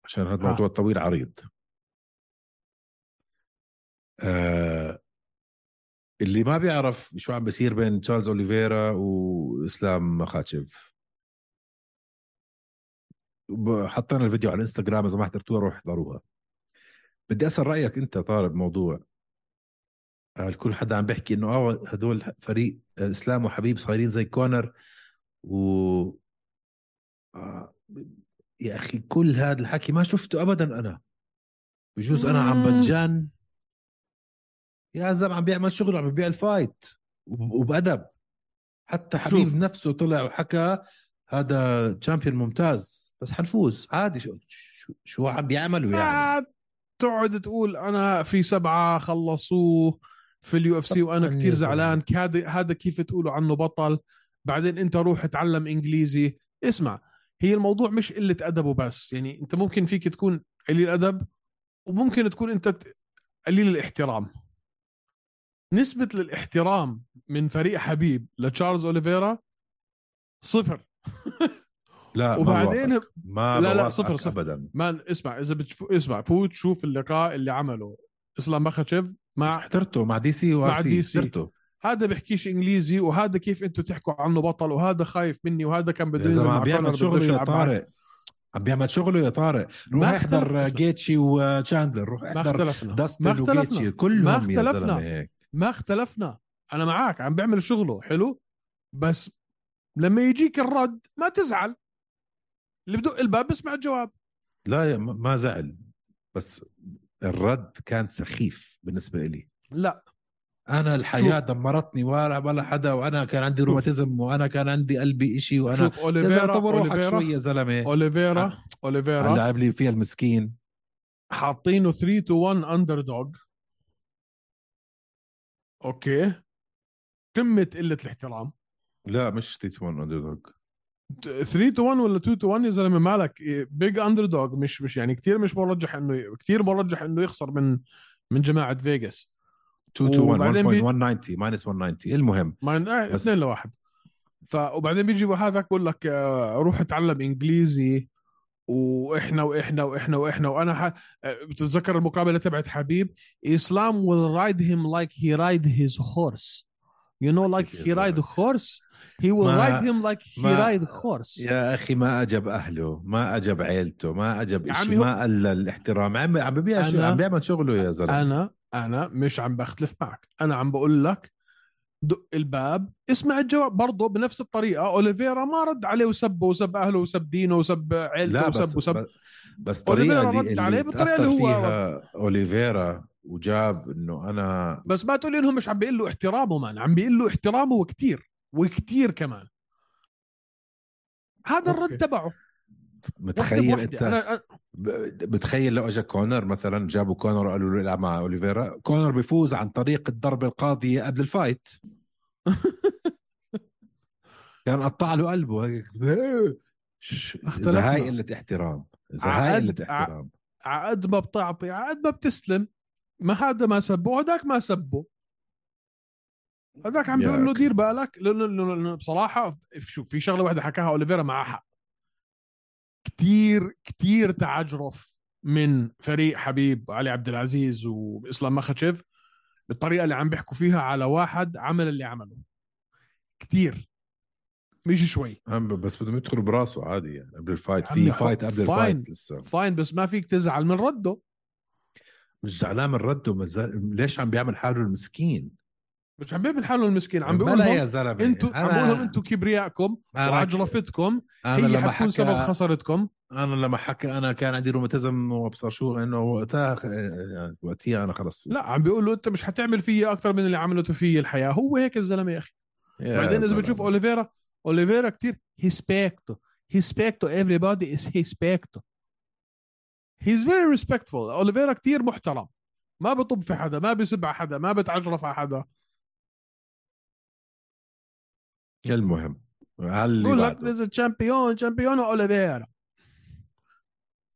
عشان هذا ها. موضوع طويل عريض. آه اللي ما بيعرف شو عم بيصير بين تشارلز أوليفيرا وإسلام مخاتشف. حطينا الفيديو على الإنستغرام إذا ما حضرتوها روح احضروها. بدي أسأل رأيك أنت طارق بموضوع آه، كل حدا عم بيحكي إنه آه هدول فريق آه، إسلام وحبيب صايرين زي كونر و آه، يا أخي كل هذا الحكي ما شفته ابدا أنا. بجوز أنا عم. بتجن يا زلمه عم بيعمل شغل عم بيبيع ال fight وب- وبأدب. حتى حبيب شوف. نفسه طلع وحكى هذا champion ممتاز بس حنفوز. عادي شو شو, شو عم بيعملوا يعني؟ آه، تقعد تقول أنا في سبعة خلصوه في ال UFC وأنا كثير. زعلان. هذا هذا كيف تقولوا عنه بطل؟ بعدين أنت روح اتعلم إنجليزي. اسمع هي الموضوع مش قلة أدب وبس. يعني أنت ممكن فيك تكون قليل أدب وممكن تكون أنت قليل الاحترام. نسبة الاحترام من فريق حبيب لتشارلز أوليفيرا صفر. [laughs] لا وبعدين- ما. ما لا، لا، صفر، صفر. ابدا مان اسمع إذا بتشوف اسمع فوت شوف اللقاء اللي عمله إسلام مخاتشيف مع حضرته مع DC مع DC. حضرته هذا بيحكيش إنجليزي وهذا كيف أنتم تحكوا عنه بطل وهذا خايف مني وهذا كان بده ينزل مع عم بيعمل كونر شغل بدوش يا. طارق عم بيعمل شغله يا طارق روح ما احضر. جيتشي وتشاندلر روح ما احضر ما داستن. وجيتشي ما كلهم يا اختلفنا. زلمه هيك ما اختلفنا أنا معك عم بيعمل شغله حلو بس لما يجيك الرد ما تزعل اللي بدق الباب بسمع الجواب. لا ما زعل. بس الرد كان سخيف بالنسبة لي لا. أنا الحياة شوف. دمرتني ولا ولا حدا وأنا كان عندي روماتيزم وأنا كان عندي قلبي إشي وأنا شوف أوليفيرا طور روحك شوي يا زلمة. أوليفيرا أوليفيرا. لعب لي فيها المسكين. حاطينه 3 to 1 underdog Okay. قمة قلة الاحترام. لا مش two to one under dog 3 to 1 ولا 2 to 1 يا زلمة؟ مالك. big underdog مش مش يعني كثير مش مرجح إنه كثير مرجح إنه يخسر من من جماعة فيغاس. 2 to 1 وبعدين بي- 1.190 minus 190 المهم. ما آه، بس- اثنين لواحد. ف وبعدين بيجي هذاك بقول لك آه، روح اتعلم إنجليزي وإحنا وإحنا وإحنا وإحنا. وأنا ح... آه، بتتذكر المقابلة تبعت حبيب؟ إسلام will ride him like he ride his horse. You know like كيف he يا ride زلمة؟ horse he will ما- ride him like he ما- ride horse. يا أخي ما أجب أهله ما أجب عيلته ما أجب شيء هو- ما قل الاحترام. عم عم ببيع شو أنا- عم بيعمل شغله يا زلمة. أنا أنا مش عم بختلف معك. أنا عم بقول لك دق الباب اسمع الجواب. برضه بنفس الطريقة أوليفيرا ما رد عليه وسبه وسب أهله وسب دينه وسب عيلته لا وسب بس وسب بس- بس أوليفيرا طريقه رد اللي, عليه اللي بالطريقة تاثر اللي هو- فيها أوليفيرا وجاب إنه أنا بس ما تقول إنهم مش عم بيقول له احترامه man عم بيقول له احترامه وكتير وكتير كمان. هذا okay. الرد تبعه. متخيل. أنت؟ أنا بتخيل لو اجى كونر مثلا جابوا كونر وقالوا له العب مع أوليفيرا كونر بيفوز عن طريق الضربة القاضية قبل ال fight. [laughs] كان قطع له قلبه هيك. ش- إذا. هاي قلة احترام. إذا هاي قلة احترام. عقد ما بتعطي عقد ما بتستلم ما هذا ما سبه وهذاك ما سبه. هذاك عم بيقول له. دير بالك. لأنه بصراحة شوف في شغلة واحدة حكاها أوليفيرا معها حق. كتير كتير تعجرف من فريق حبيب علي عبد العزيز وإسلام مخشف بالطريقة اللي عم بيحكوا فيها على واحد عمل اللي عمله. كتير. مش شوي. بس بدهم يدخلوا براسه عادي يعني قبل ال fight. في fight قبل. ال fight لسه. fine بس ما فيك تزعل من رده. مش زعلان من رده. ليش عم بيعمل حاله المسكين؟ مش عم بيعمل حاله المسكين عم بيقول يا زلمة. أنتوا عم بقول لهم أنتوا كبريائكم أنا- وعجرفتكم أنا هي لما حكى سبب خسارتكم. أنا لما حكى أنا كان عندي روماتيزم وابصر شو إنه وقتها يعني وقتها أنا خلص. لا عم بيقول له أنت مش حتعمل فيي أكثر من اللي عملته فيي الحياة. هو هيك الزلمه يا أخي. بعدين إذا. بتشوف أوليفيرا أوليفيرا كثير respect to respect to everybody is respect to he's very respectful. أوليفيرا كثير محترم. ما بطب في حدا ما بيسب على حدا ما بتعجرف على حدا. المهم على اللي بعده؟ champion champion أوليفيرا.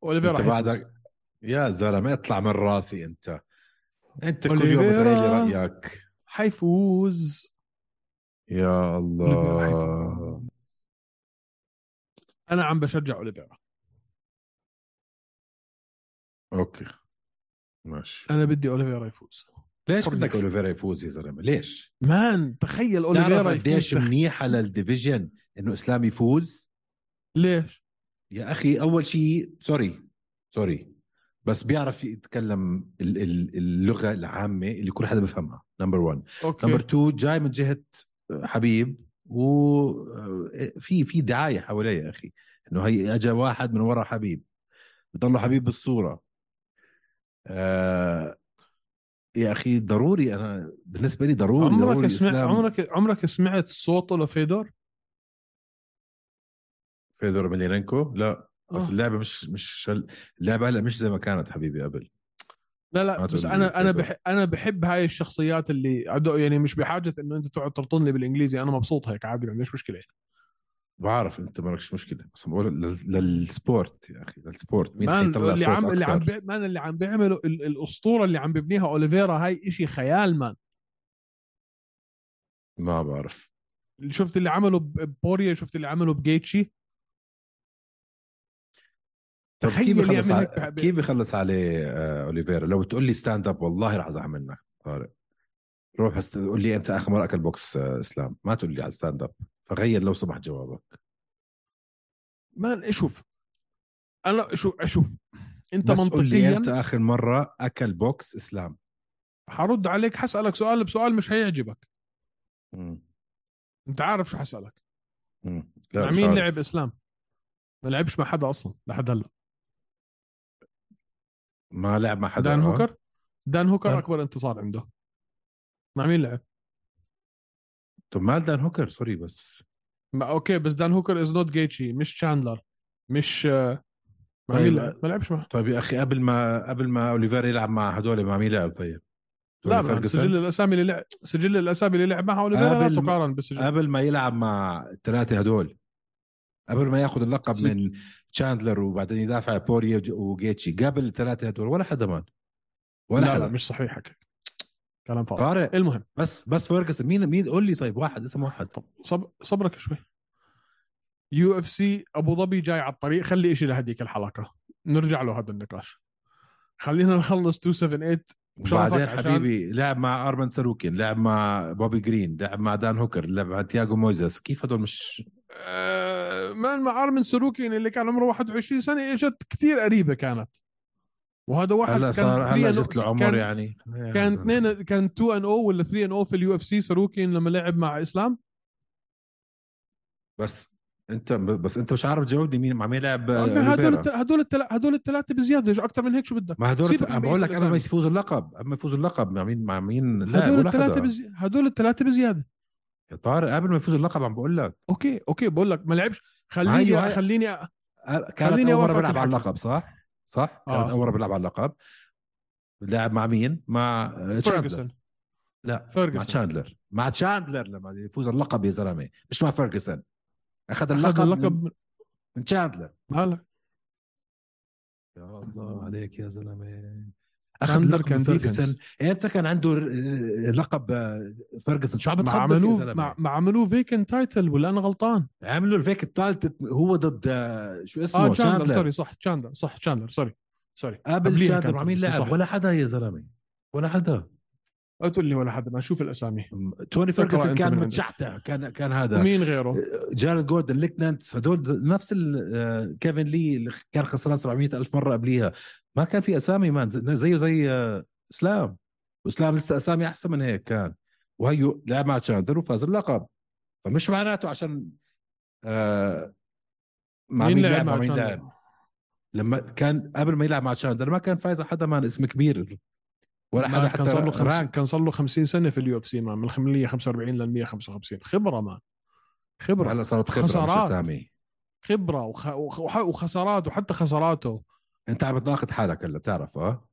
أوليفيرا أنت. بعدك يا زلمة اطلع من راسي أنت. أنت كل يوم أوليفيرا. بتغير لي رأيك. حيفوز. يا الله. حيفوز. أنا عم بشجع أوليفيرا. Okay. ماشي. أنا بدي أوليفيرا يفوز. ليش. بدك أوليفيرا يفوز يا زلمة ليش؟ man تخيل تعرف اوليفيرا قديش منيحه لل division إنه إسلام يفوز؟ ليش؟ يا أخي أول شيء sorry Sorry بس بيعرف يتكلم ال- ال- اللغة العامة اللي كل حدا بفهمها number 1 okay. Number 2 جاي من جهة حبيب وفي في دعاية حواليه يا أخي إنه هي اجى واحد من ورا حبيب بضله حبيب بالصورة. آه يا أخي ضروري أنا بالنسبة لي ضروري ضروري عمرك سمعت اسلام عمرك عمرك سمعت صوته لفيدور؟ فيدور إميليانينكو لا بس آه. اللعبة مش مش اللعبة هلأ مش زي ما كانت حبيبي قبل لا لا بس أنا أنا فيدور. بح أنا بحب هاي الشخصيات اللي يعني مش بحاجة إنه أنت تقعد ترطن لي بالإنجليزي أنا مبسوط هيك عادي ما عنديش مشكلة بعرف انت مالكش مشكلة. بس بقول لل- لل sport يا أخي لل sport. مين man حيطلع اللي عم اللي عم. man اللي عم بيعمله ال... الأسطورة اللي عم ببنيها أوليفيرا هاي إشي خيال man ما بعرف. شفت اللي عمله ببوارييه شفت اللي عمله بجيتشي؟ طب كيف بخلص بح- كيف بخلص عليه آه أوليفيرا؟ لو بتقول لي stand up والله راح أزعل منك طارق. روح. قول لي إمتى آخر مرة أكل بوكس آه إسلام. ما تقول لي على stand up فغير لو سمحت جوابك. man شوف. أنا شو شوف. أنت بس منطقيا إمتى آخر مرة أكل بوكس إسلام. حرد عليك حسألك سؤال بسؤال مش هيعجبك. مم. أنت عارف شو مم. لا مع مين. لعب إسلام؟ ما لعبش مع حدا أصلا لحد هلأ. ما لعب مع حدا دان آه. هوكر؟ دان هوكر دان- أكبر انتصار عنده. مع مين لعب؟ طب مال دان هوكر sorry بس. ما okay بس دان هوكر is not جيتشي مش تشاندلر مش آه، مع طيب، مين لعب ما لعبش مع طيب يا أخي قبل ما قبل ما أوليفير يلعب مع هدول مع مين لعب طيب؟ لا؟ سجل الأسامي اللي لعب سجل الأسامي اللي لعب معها اوليفيرا لا تقارن بسجل قبل ما يلعب مع الثلاثة هدول. قبل ما ياخذ اللقب سج- من تشاندلر وبعدين يدافع بوارييه وج- وجيتشي قبل الثلاثة هدول ولا حدا man. ولا لا حدا. لا مش صحيح حكي. كلام فاضي. طارق المهم بس بس فيرجسون مين مين قول لي طيب واحد اسم واحد. طب صب... صبرك شوي. UFC أبو ظبي جاي على الطريق خلي شيء لهديك الحلقة. نرجع له هذا النقاش. خلينا نخلص 278 بشرفك وبعدين عشان- حبيبي لعب مع أرمن ساروكين لعب مع بوبي جرين لعب مع دان هوكر لعب مع تياغو مويزس كيف هدول مش؟ آه، man مع أرمن ساروكين اللي كان عمره 21 سنة إجت كثير قريبة كانت. وهذا واحد هلا صار هلا 3 جبت له عمر كان يعني. كان اثنين كان 2 ان أو ولا 3 ان أو في اليو اف سي ساروكين لما لعب مع إسلام. بس انت بس انت مش عارف تجاوبني مين مع مين لعب هدول. الت- هدول التلا- هدول الثلاثه بزيادة أكثر من هيك شو بدك؟ ما هدول عم بقول لك قبل ما. يفوز اللقب قبل ما يفوز اللقب مع مين مع مين لا هدول الثلاثه بزي... هدول الثلاثه بزيادة. يا طارق قبل ما يفوز اللقب عم بقول لك. okay okay بقول لك ما لعبش. خليني خليني خليني أول مرة بيلعب على. اللقب صح؟ صح؟ كانت آه. أول مرة بيلعب على اللقب. لعب مع مين؟ مع تشاندلر فيرجسون لا مع فيرجسون تشاندلر مع تشاندلر لما يفوز اللقب يا زلمة. مش مع فيرجسون أخذ اللقب, اللقب اللقب من تشاندلر هلا. يا الله عليك يا زلمة. أخذ اللقب كان فيرجسون. إمتى كان عنده لقب آه، فيرجسون. شو عم بتخبص يا عملوه زلمة. ما عملوه vacant title ولا أنا غلطان. عملوا ال vacant title هو ضد آه، شو اسمه؟ آه تشاندلر sorry صح تشاندلر صح تشاندلر sorry سوري قبل تشاندلر مع مين لعب. ولا حدا يا زلمة. ولا حدا. تقول لي ولا حدا ما أشوف الأسامي. توني فيرجسون كان. متشحتع كان كان هذا. ومين غيره؟ جارد جوردن ليكنانت هدول نفس آه، كيفن لي اللي كان خسران 700 ألف مرة قبليها. ما كان في أسامي مان زيه زي آه، إسلام. وإسلام لسه أسامي أحسن من هيك كان. وهيو لعب مع تشاندر وفاز اللقب فمش معناته عشان آه مع مين, لعب مع مين؟ لعب. لما كان قبل ما يلعب مع تشاندلر ما كان فايز حدا man اسم كبير. ولا حدا كان حتى صار له خمس... كان صار له 50 سنة في ال UFC من 145 لل 155 خبرة man خبرة. هلا صارت خبرة مش خسارات. أسامي. خبرة وخ... وخسارات وحتى خساراته. أنت عم بتناقض حالك هلا بتعرف آه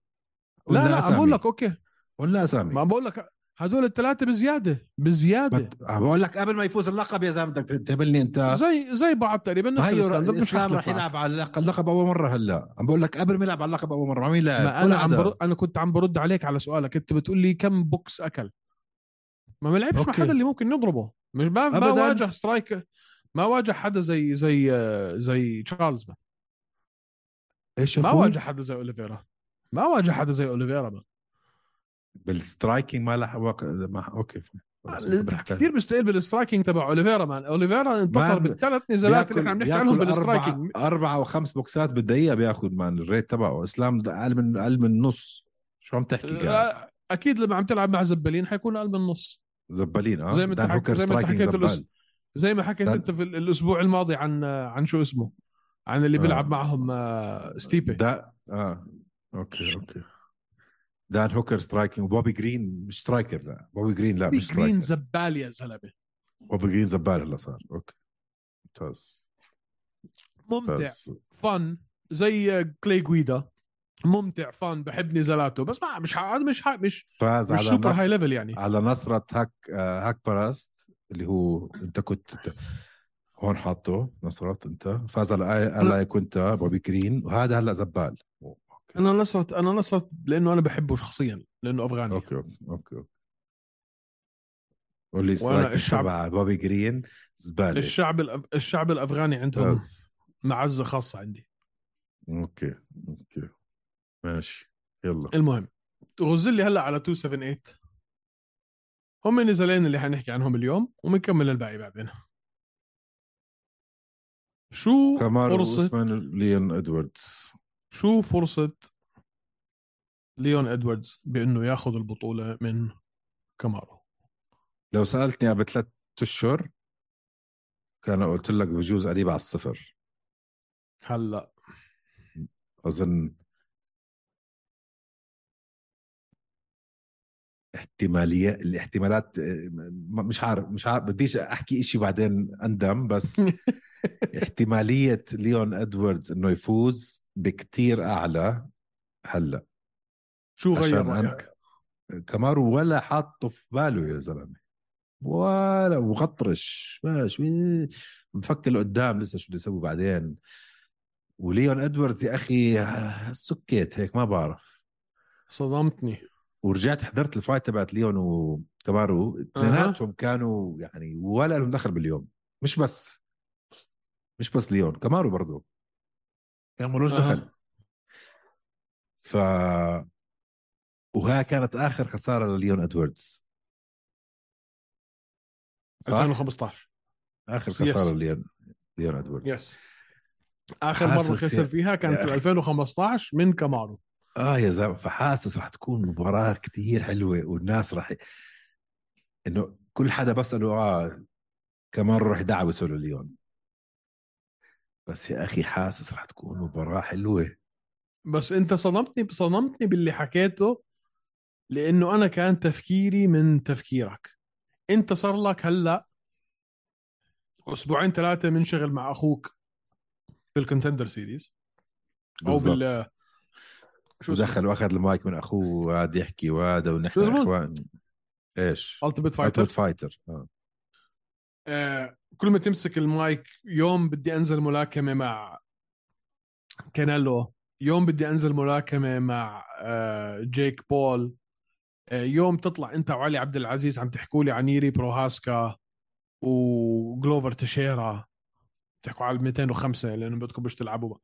لا لا عم أسامي. بقول لك okay قلنا أسامي ما بقول لك هدول الثلاثة بزيادة بزيادة بت... بقول لك قبل ما يفوز اللقب يا زلمة بدك تهبلني انت زي زي بعض تقريبا ما نفس الإسلام حختلف رح. يلعب على اللق- اللقب أول مرة هلا عم بقول لك قبل ما يلعب على اللقب أول مرة مع مين لعب ما أنا عم. برد أنا كنت عم برد عليك على سؤالك أنت بتقول لي كم بوكس أكل ما ما لعبش مع. حدا اللي ممكن نضربه مش ما, ما. واجه سترايك ما واجه حدا زي زي زي تشارلز مان. إيش ما؟ واجه حدا زي أوليفيرا. ما واجه حدا زي أوليفيرا. بالسترايكينج ما لح وق... ما... أوكي. كثير مستقل بال striking تبع أوليفيرا man. أوليفيرا انتصر بالثلاث نزالات اللي إحنا عم نحكي عنهم بال striking أربعة, أربعة أو خمس بوكسات بالدقيقة بياخذ man ال rate تبعه. إسلام ده أقل من أقل من نص شو عم تحكي قاعد؟ لا، أكيد لما عم تلعب مع زبالين حيكون أقل من النص. زبالين آه. زي ما انت حكيت زي ما حكيت أنت في ال- الأسبوع الماضي عن عن شو اسمه؟ عن اللي آه. بيلعب معهم آه، ستيبي. دا آه. okay okay. دان هوكر striking وبوبي جرين مش striker لا. بوبي جرين لا بوبي مش جرين سترايكر زبال يا زلمة. بوبي جرين زبال هلا صار. okay. ممتاز. ممتع. بس fun. زي كلي جويدا. ممتع fun. بحب نزالاته بس ما مش ح- هذا مش ح- مش فاز مش على super high level يعني. على نصرت هاك آه، هاكباراست اللي هو أنت كنت هون حاطه نصرت أنت. فاز على كنت بوبي جرين. وهذا هلأ زبال. okay. أنا نصرت أنا نصرت لأنه أنا بحبه شخصيا لأنه أفغاني. okay okay okay قول لي strike الشعب- بوبي جرين زبالة. الشعب الأف... الشعب الأفغاني عندهم ممتاز معزة خاصة عندي. okay okay. ماشي يلا. المهم غز لي هلأ على 278 هم النزالين اللي حنحكي عنهم اليوم وبنكمل الباقي بعدين. شو اوسمان ليون إدواردز. شو فرصة ليون إدواردز بأنه ياخذ البطولة من كامارو لو سألتني قبل ثلاث أشهر كان قلت لك بجوز قريب على الصفر. هلأ. أظن احتماليه الاحتمالات آه، مش عارف مش عارف بديش أحكي إشي بعدين أندم بس [laughs] احتمالية ليون إدواردز إنه يفوز بكتير أعلى هلأ. شو غير رأيك؟ كمارو ولا حاطه في باله يا زلمة. ولا وغطرش. باش مفكر لقدام لسه شو بده يسوي بعدين. وليون إدواردز يا أخي آه، سكيت هيك ما بعرف. صدمتني. ورجعت حضرت ال fight تبعت ليون وكامارو اثنيناتهم كانوا يعني ولا لهم دخل باليوم. مش بس. مش بس ليون كامارو برضه كان ملوش. دخل. ف وها كانت آخر خسارة لليون إدواردز. صح؟ 2015 آخر Yes. خساره ليون إدواردز. yes آخر مرة خسر فيها كانت في أخي. 2015 من كامارو آه يا زلمة فحاسس رح تكون مباراة كتير حلوة والناس رح ي- إنه كل حدا بساله آه كمان رح يدعبسوا لليون بس يا أخي حاسس رح تكون مباراة حلوة. بس أنت صدمتني صدمتني باللي حكيته لأنه أنا كان تفكيري من تفكيرك. أنت صار لك هلأ أسبوعين ثلاثة منشغل مع أخوك بال contender series أو بالضبط. بال شو؟ ودخل واخذ المايك من أخوه وقعد يحكي وهذا ونحن؟ إخوان. إيش؟ ultimate fighter fighter fighter آه. آه كل ما تمسك المايك يوم بدي أنزل ملاكمة مع كانيلو يوم بدي أنزل ملاكمة مع آه جيك بول آه يوم تطلع أنت وعلي عبد العزيز عم تحكوا لي عن ييري بروهاسكا وجلوفر تشيرا. تحكوا على 205 لأنه بدكم مش تلعبوا.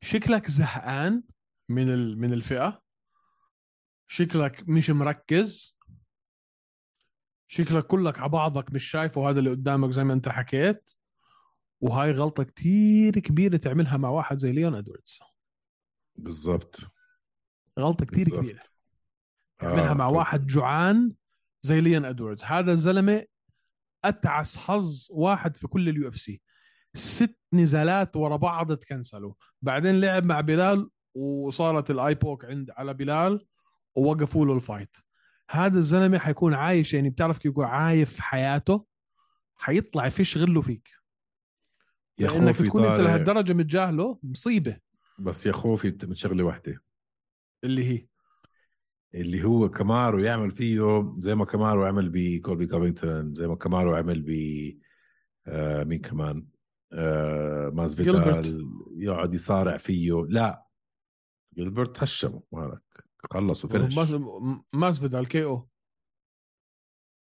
شكلك زهقان. من ال... من الفئة. شكلك مش مركز. شكلك كلك على بعضك مش شايفه هذا اللي قدامك زي ما انت حكيت. وهاي غلطة كتير كبيرة تعملها مع واحد زي ليون إدواردز. بالضبط. غلطة كتير بالضبط. كبيرة تعملها مع قلت- واحد جوعان زي ليون إدواردز. هذا الزلمة أتعس حظ واحد في كل ال UFC ست نزالات ورا بعض تكنسلوا. بعدين لعب مع بلال وصارت ال eye poke عند على بلال ووقفوا له ال fight. هذا الزلمة حيكون عايش يعني بتعرف كيف يكون عايف حياته؟ حيطلع يفش غله فيك. يا خوفي تكون أنت لهالدرجة متجاهله مصيبة. بس يا خوفي من شغله واحدة اللي هي؟ اللي هو كامارو يعمل فيه زي ما كامارو عمل بكولبي كوفينغتون زي ما كامارو عمل ب آه مين كمان؟ آه ماسفيدال يقعد يصارع فيه. لا جيلبرت هشمه مالك خلص و finish ماس ماسفيدال KO.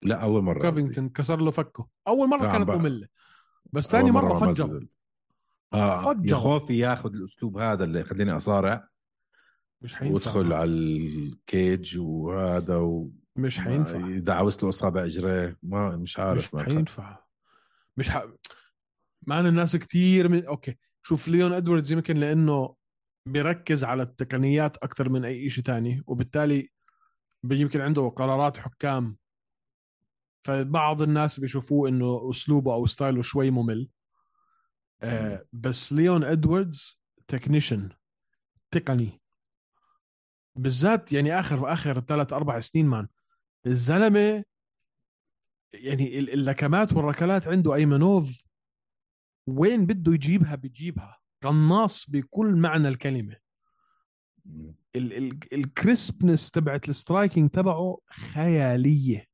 لا أول مرة قصدي. كوفينغتون كسر له فكه. أول مرة نعم كانت بقى. مملة. بس ثاني مرة مع فجر. آه فجر. يا خوفي ياخذ الأسلوب هذا اللي خليني أصارع. مش حينفع. وادخل على الكيج وهذا و مش حينفع. يدعوس له اصابع إجرية. ما مش عارف مش حينفع. مش ح... معنا الناس كتير من okay. شوف ليون إدواردز يمكن لأنه بيركز على التقنيات أكثر من أي شيء تاني وبالتالي يمكن عنده قرارات حكام. فبعض الناس بيشوفوه إنه أسلوبه أو style ه شوي ممل. آه بس ليون إدواردز technician تقني. بالذات يعني آخر آخر ثلاث أربع سنين man الزلمة يعني ال- اللكمات والركلات عنده أيمنوف وين بده يجيبها بيجيبها. قناص بكل معنى الكلمة. مم. ال- ال- ال crispness تبعت ال striking تبعه خيالية.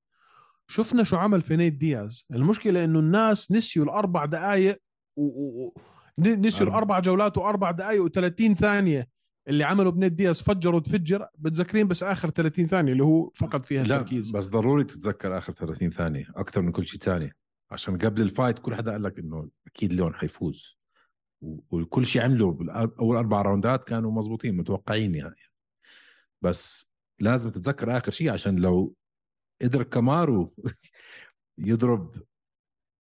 شفنا شو عمل في نيت دياز. المشكلة إنه الناس نسيوا الأربع دقائق و... و... نسيوا أربع. الأربع جولات وأربع دقائق و30 ثانية اللي عملوا بنيت دياز فجر وتفجر. بتذكرين بس آخر 30 ثانية اللي هو فقد فيها لا التركيز. بس ضروري تتذكر آخر 30 ثانية أكثر من كل شيء ثاني عشان قبل ال fight كل حدا قال لك إنه أكيد ليون حيفوز. وكل شيء عمله باول أربع round ات كانوا مزبوطين متوقعين يعني. بس لازم تتذكر آخر شيء عشان لو قدر كامارو [laughs] يضرب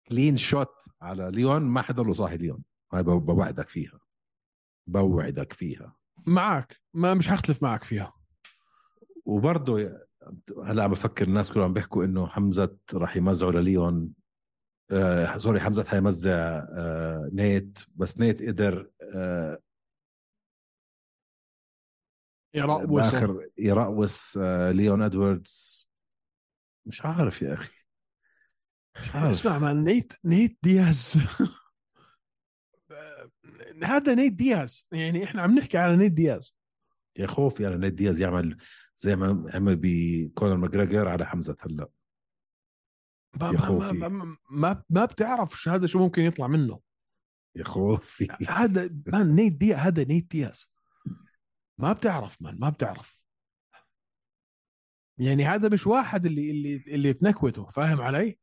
clean shot على ليون ما حدا له صاحي ليون. هاي بو- بوعدك فيها. بوعدك فيها. معك. ما مش هختلف معك فيها. وبرضه هلا عم بفكر الناس كلهم عم بيحكوا إنه حمزة راح يمزعوا لليون. آه sorry حمزة حيمزع آه نيت بس نيت قدر آه يرقصوا بآخر يرقص آه ليون إدواردز. مش عارف يا أخي. مش عارف. اسمع ما نيت نيت دياز. [laughs] هذا نيت دياز. يعني إحنا عم نحكي على نيت دياز. يا خوفي أنا نيت دياز يعمل زي ما عمل بكونر ماجريجر على حمزة هلأ. يا ما, خوفي. ما, ما, ما, بتعرف هذا شو ممكن يطلع منه. يا خوفي. هذا [laughs] man نيت دياز هذا نيت دياز. ما بتعرف man ما بتعرف. يعني هذا مش واحد اللي اللي اللي تنكوته فاهم علي؟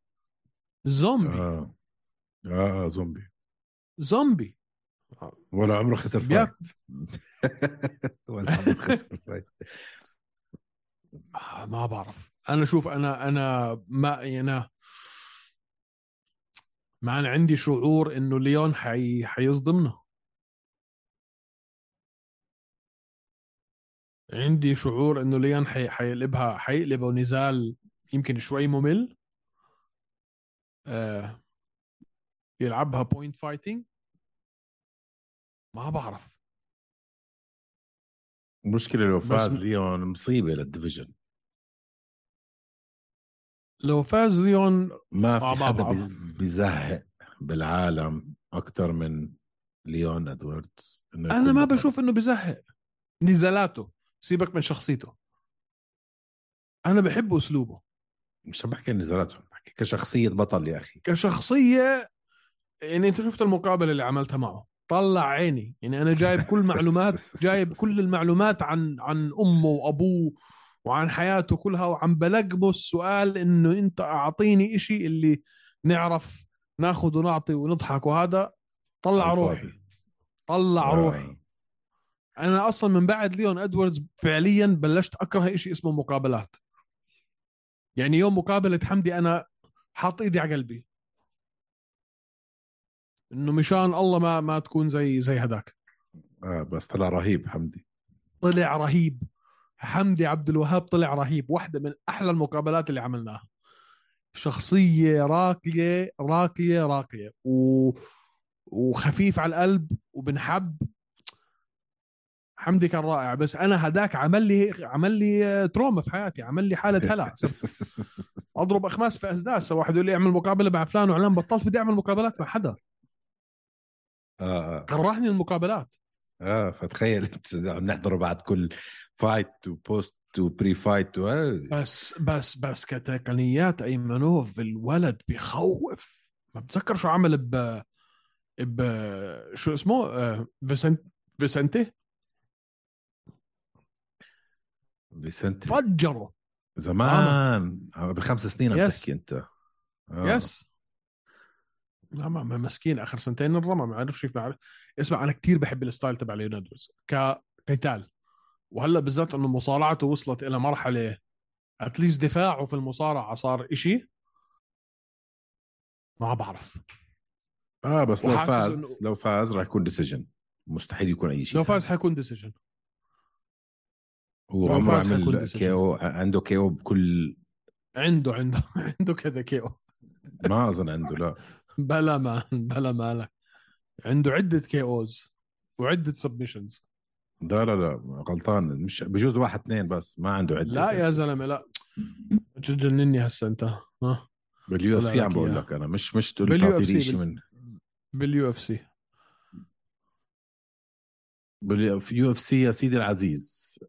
زومبي. آه. آه, آه زومبي. زومبي. ولا عمره خسر fight [laughs] ولا عمره خسر fight [laughs] ما بعرف. أنا شوف أنا أنا ما يعني ما أنا عندي شعور إنه ليون حي حيصدمنا. عندي شعور إنه ليون حي حيقلبها حيقلبه نزال يمكن شوي ممل. آه يلعبها point fighting ما بعرف. المشكلة لو فاز م- ليون مصيبة لل division. لو فاز ليون ما في حدا بيزهق بالعالم أكثر من ليون إدواردز. إنه أنا ما. بشوف إنه بزهق نزالاته. سيبك من شخصيته. أنا بحب أسلوبه. مش عم بحكي نزالاته بحكي كشخصية بطل يا أخي. كشخصية يعني أنت شفت المقابلة اللي عملتها معه؟ طلع عيني. يعني أنا جايب كل [laughs] معلومات جايب كل المعلومات عن عن أمه وأبوه. وعن حياته كلها وعم بلقمه السؤال إنه أنت أعطيني إشي اللي نعرف ناخذ ونعطي ونضحك وهذا طلع روحي. طلع آه. روحي. أنا أصلا من بعد ليون إدواردز فعليا بلشت أكره شيء اسمه مقابلات. يعني يوم مقابلة حمدي أنا حاط إيدي على قلبي. إنه مشان الله ما ما تكون زي زي هذاك آه بس طلع رهيب حمدي. طلع رهيب. حمدي عبد الوهاب طلع رهيب واحدة من أحلى المقابلات اللي عملناها. شخصية راقية راقية راقية. و... وخفيف على القلب وبنحب حمدي كان رائع بس أنا هداك عمل لي عمل لي تروما في حياتي عمل لي حالة هلع. [laughs] أضرب أخماس في أسداس واحد يقول لي اعمل مقابلة مع فلان وعلان بطلت بدي أعمل مقابلات مع حدا. آه كرهني المقابلات. آه فتخيل [laughs] عم نحضره بعد كل fight و post و pre fight و... بس بس بس كتقنيات أيمنوف الولد بخوف ما بتذكر شو عمل ب ب شو اسمه؟ آه، فيسنت فيسنتي؟ بسنت فجره. زمان. آه، بخمس سنين عم. تحكي أنت. آه. yes لا ما مسكين. آخر سنتين الرمى. ما عرف كيف بعرف اسمع أنا كتير بحب ال style تبع ليون إدواردز كقتال وهلا بالذات إنه مصارعته وصلت إلى مرحلة at least دفاعه في المصارعة صار إشي ما بعرف. آه بس لو فاز إنه- لو فاز راح يكون decision مستحيل يكون أي شيء لو فاز. حيكون decision هو عمره عمل. KO عنده KO بكل عنده عنده [laughs] عنده كذا كيو ما أظن عنده لا. بلا ما بلا مالك عنده عدة كي أوز وعدة سبمشنز لا لا لا غلطان. مش بجوز واحد اثنين بس ما عنده عدة. لا يا زلمة لا. تجنني هسه انت ها. باليو اف سي عم بقول. لك أنا مش مش تقول باليو تعطي اف لي سي شيء من باليو اف سي باليو اف سي يا سيدي العزيز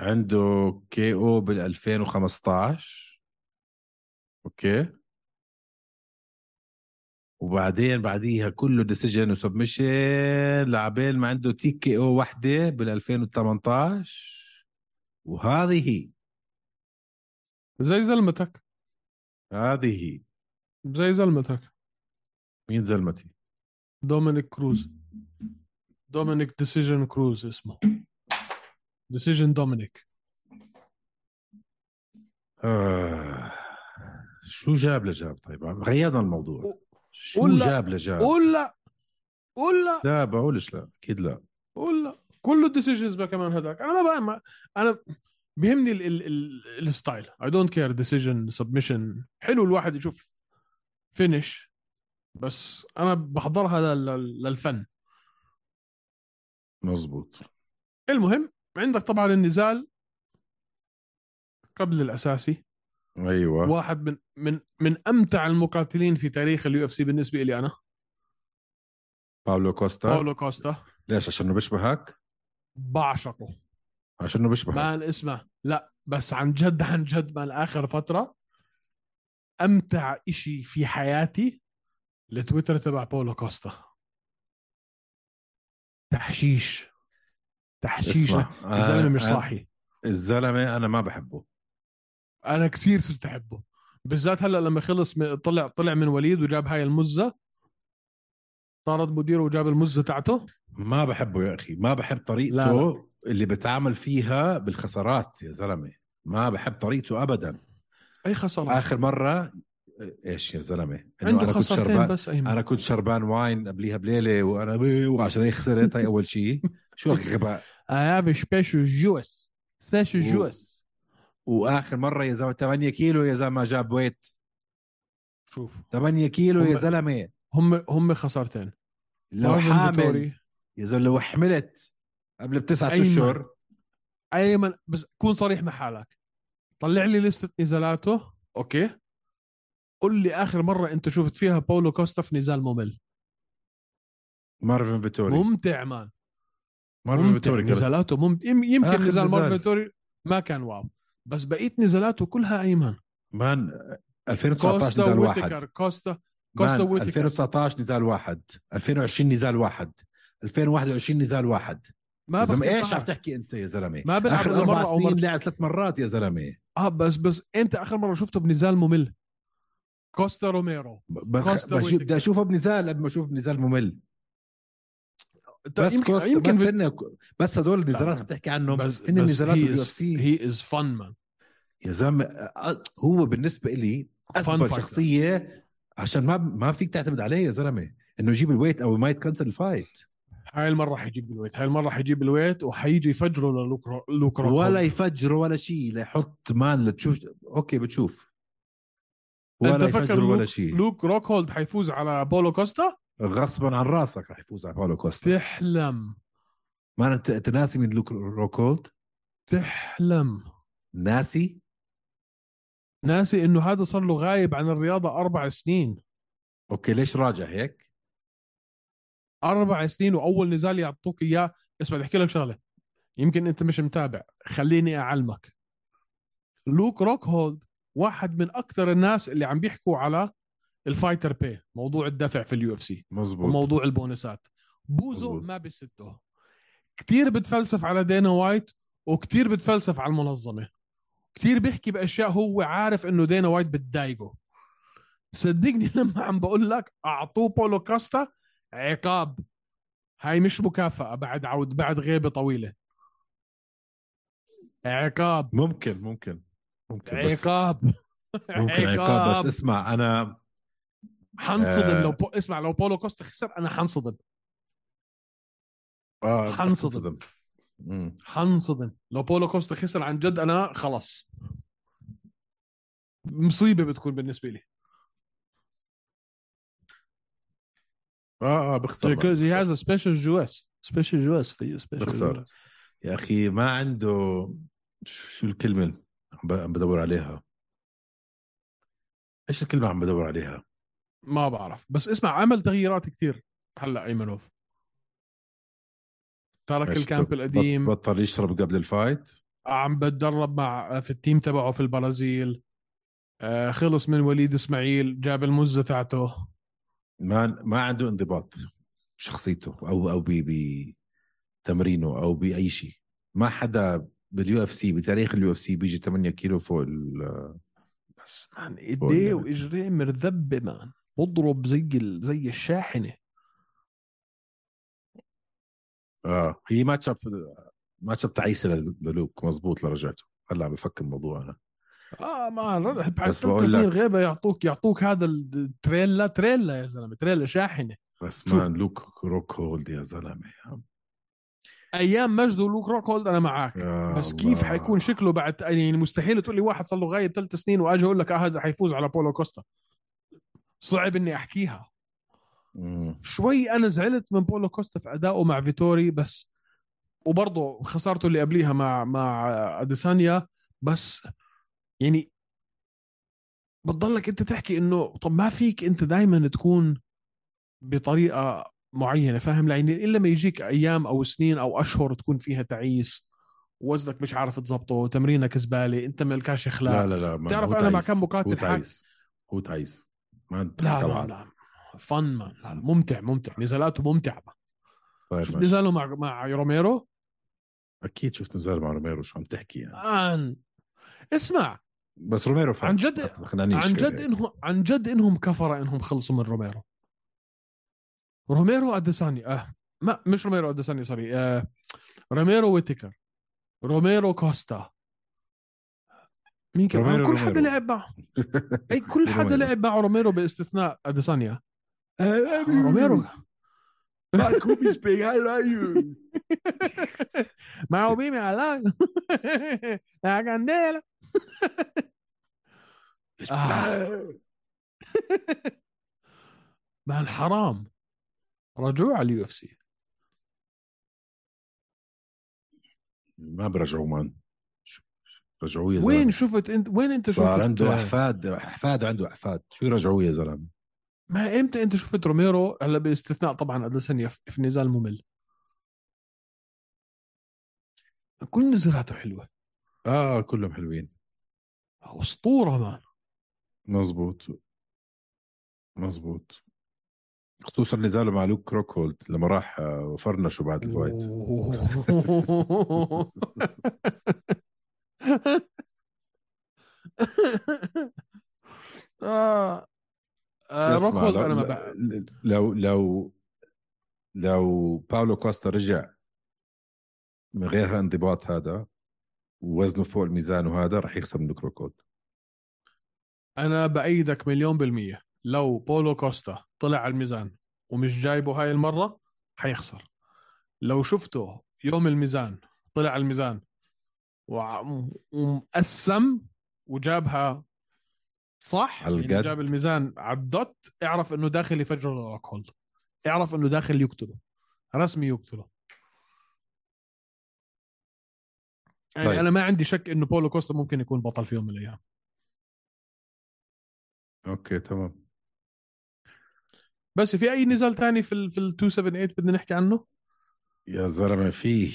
عنده KO بال 2015 okay؟ وبعدين بعديها كله decision و submission لعبين ما عنده TKO وحدة بال 2018 وهذه هي. زي زلمتك. هذه هي. زي زلمتك. مين زلمتي؟ دومينيك كروز. دومينيك decision كروز اسمه. decision دومينيك. آه. شو جاب لجاب طيب؟ غيرنا الموضوع. شو قول لا. جاب لجاب قول لا ولا لا. بقولش لا أكيد لا. ولا كله decisions بقى كمان هذاك أنا ما بقى ما أنا بيهمني ال ال ال ال style. I don't care decision submission حلو الواحد يشوف finish بس أنا بحضرها لل- لل fun. مزبوط المهم عندك طبعا النزال قبل الأساسي. أيوه. واحد من من من أمتع المقاتلين في تاريخ ال UFC بالنسبة لي أنا. باولو كوستا. باولو كوستا. ليش؟ عشانه بيشبهك بعشقه. عشانه بيشبهك man اسمع. لا بس عن جد عن جد man آخر فترة أمتع إشي في حياتي التويتر تبع باولو كوستا. تحشيش. تحشيش. الزلمة مش آه، صاحي. الزلمة أنا ما بحبه. أنا كثير صرت أحبه. بالذات هلأ لما خلص طلع طلع من وليد وجاب هاي المزة. طارد مديره وجاب المزة تاعته. ما بحبه يا أخي. ما بحب طريقته لا، لا. اللي بتعامل فيها بالخسارات يا زلمة. ما بحب طريقته ابدا. أي خسارة؟ آخر مرة إيش يا زلمة؟ إنه عنده أنا كنت شربان بس ايمن أنا كنت شربان wine قبليها بليلة وأنا بي- وعشان هيك خسرت هاي أول شيء شو الغباء؟ [laughs] I have a special juice. Special و- juice. وآخر مرة يا زلمة 8 كيلو يا زلمة جاب weight. شوف 8 كيلو يا زلمة. هم هم خسارتين. لو حامل. يا زلمة لو حملت قبل بتسعة. أشهر. ايمن بس كون صريح مع حالك. طلع لي لستة نزالاته أوكي. قل لي آخر مرة أنت شفت فيها باولو كوستا في نزال ممل. مارفن فيتوري. ممتع man. مارفن فيتوري نزالاته ممتع يم- يمكن نزال. مارفن فيتوري ما كان wow. بس بقيه نزالاته كلها أيمن. man 2019 كوستا نزال واحد. كوستا كوستا ويتكر 2019 نزال واحد. 2020 نزال واحد. 2021 نزال واحد. ما زلمة بختلف إيش عم. تحكي أنت يا زلمة؟ ما بلعب آخر أربع سنين. لعب ثلاث مرات يا زلمة. آه بس بس إمتى آخر مرة شفته بنزال ممل. كوستا روميرو. بس. بدي أشوفه بنزال قد ما أشوف بنزال ممل. بس يمكن كوستا يمكن بس هن بس هدول النزالات لا. عم تحكي عنهم هن نزالات هي باليو از اف سي هي از فن مان يا زلمة هو بالنسبة لي أثبت. شخصية عشان ما ما فيك تعتمد عليه يا زلمة إنه يجيب ال weight أو ما يتكنسل ال fight هاي المرة حيجيب ال weight هاي المرة حيجيب ال weight وحيجي يفجره للوك روك هولد. يفجر ولا شيء ليحط man لتشوف أوكي بتشوف ولا فكر يفجر ولا شيء لوك روك هولد حيفوز على بولو كوستا غصبا عن راسك رح يفوز على باولو كوستا. تحلم. ما انت أنت ناسي من لوك روكولد؟ تحلم. ناسي؟ ناسي إنه هذا صار له غايب عن الرياضة أربع سنين. أوكي ليش راجع هيك؟ أربع سنين وأول نزال يعطوك إياه. اسمع بدي أحكي لك شغلة. يمكن أنت مش متابع. خليني أعلمك. لوك روك هولد واحد من أكثر الناس اللي عم بيحكوا على ال fighter pay موضوع الدفع في ال UFC مزبوط وموضوع البونسات. بوزه مظبوط. ما بيسده كتير بتفلسف على دينا وايت وكتير بتفلسف على المنظمة. كتير بيحكي بأشياء هو عارف إنه دينا وايت بتضايقه. صدقني [laughs] لما عم بقول لك أعطوه بولو كاستا عقاب. هاي مش مكافأة بعد عود بعد غيبة طويلة. عقاب. ممكن ممكن ممكن بس عقاب. [laughs] ممكن عقاب بس اسمع أنا حنصدم آه. لو بو... اسمع لو بولو كوستا خسر أنا حنصدم آه حنصدم. حنصدم لو بولو كوستا خسر عن جد أنا خلص مصيبة بتكون بالنسبة لي. آه آه بخسر because he has a special juice special juice for you special بخسر. juice. يا أخي ما عنده شو الكلمة اللي عم ب- عم بدور عليها؟ إيش الكلمة عم بدور عليها؟ ما بعرف. بس اسمع عمل تغييرات كثير هلأ ايمنوف ترك ال camp القديم بطل يشرب قبل ال fight؟ عم بتدرب مع في ال team تبعه في البرازيل. آه، خلص من وليد إسماعيل جاب المزة تاعته. ما ما عنده انضباط شخصيته أو أو بتمرينه أو باي شيء. ما حدا بال UFC بتاريخ ال UFC بيجي 8 كيلو فوق ال- بس man إيديه. وإجريه مرزبة man. بضرب زي ال... زي الشاحنة. آه هي match up match up تعيسه لل- للوك مزبوط لرجعته. هلأ عم بفكر الموضوع أنا. آه ما بعد بس ثلاث بقول سنين غيبة يعطوك يعطوك هذا التريلا تريلا يا زلمة تريلا شاحنة. بس. man لوك روك هولد يا زلمة يا أيام مجد ولوك روكهولد أنا معك بس الله. كيف حيكون شكله بعد يعني مستحيل تقول لي واحد صار له غايب ثلاث سنين وأجي أقول لك آه هذا حيفوز على بولو كوستا. صعب إني أحكيها. مم. شوي أنا زعلت من بولو كوستا في ادائه مع فيتوري بس وبرضه خسارته اللي قبليها مع مع أديسانيا بس يعني بتضلك أنت تحكي إنه طب ما فيك أنت دائما تكون بطريقة معينة فاهم؟ يعني إلا ما يجيك أيام أو سنين أو أشهر تكون فيها تعيس وزنك مش عارف تظبطه تمرينك زباله أنت ملكاش إخلاق. لا لا لا هو أنا مع. كم مقاتل هو تعيس. هو تعيس. ما لا لا. لا. fun man لا ممتع ممتع. نزالاته ممتعة. طيب ماشي. نزاله مع مع روميرو؟ أكيد شفت نزال مع روميرو شو عم تحكي يعني. آن. اسمع. بس روميرو عن جد- عن. جد انهم عن جد إنهم كفره إنهم خلصوا من روميرو. روميرو أديساني آه ما مش روميرو أديساني سوري آه روميرو ويتكر روميرو كوستا. مين كمان روميرو كل حدا [laughs] روميرو. لعب معه. أي كل حدا روميرو. لعب مع روميرو باستثناء أديسانيا. آه روميرو. Bakubi speak I love you مع بيمي على [laughs] لا candela [laughs] آه. man حرام رجوع على ال UFC. ما برجعوه man. رجعوه يا وين زلمه شفت انت وين انت صار شفت عنده احفاد إحفاد عنده إحفاد. شو يرجعوه يا زلمة؟ ما إمتى انت شفت روميرو؟ هلا باستثناء طبعا اديسانيا في في نزال ممل. كل نزالاته حلوة. آه كلهم حلوين. أسطورة man مزبوط. مزبوط. خصوصا نزاله مع لوك روكهولد لما راح آه، فرنشه بعد ال fight. [laughs] [laughs] آه. آه أنا ما بقى. لو لو لو باولو كوستا رجع من غير هالانضباط هذا ووزنه فوق الميزان وهذا رح يخسر من لوك روكهولد أنا بأيدك مليون بالمية لو بولو كوستا طلع على الميزان ومش جايبه هاي المرة حيخسر لو شفته يوم الميزان طلع على الميزان ومقسم وجابها. صح؟ يعني. جاب الميزان على ال dot. اعرف إنه داخل يفجر لوك روكهولد. اعرف إنه داخل يقتله. رسمي يقتله. يعني طيب. أنا ما عندي شك إنه بولو كوستا ممكن يكون بطل في يوم من الأيام. okay تمام. بس في أي نزال تاني في ال في ال 278 بدنا نحكي عنه؟ يا زلمة في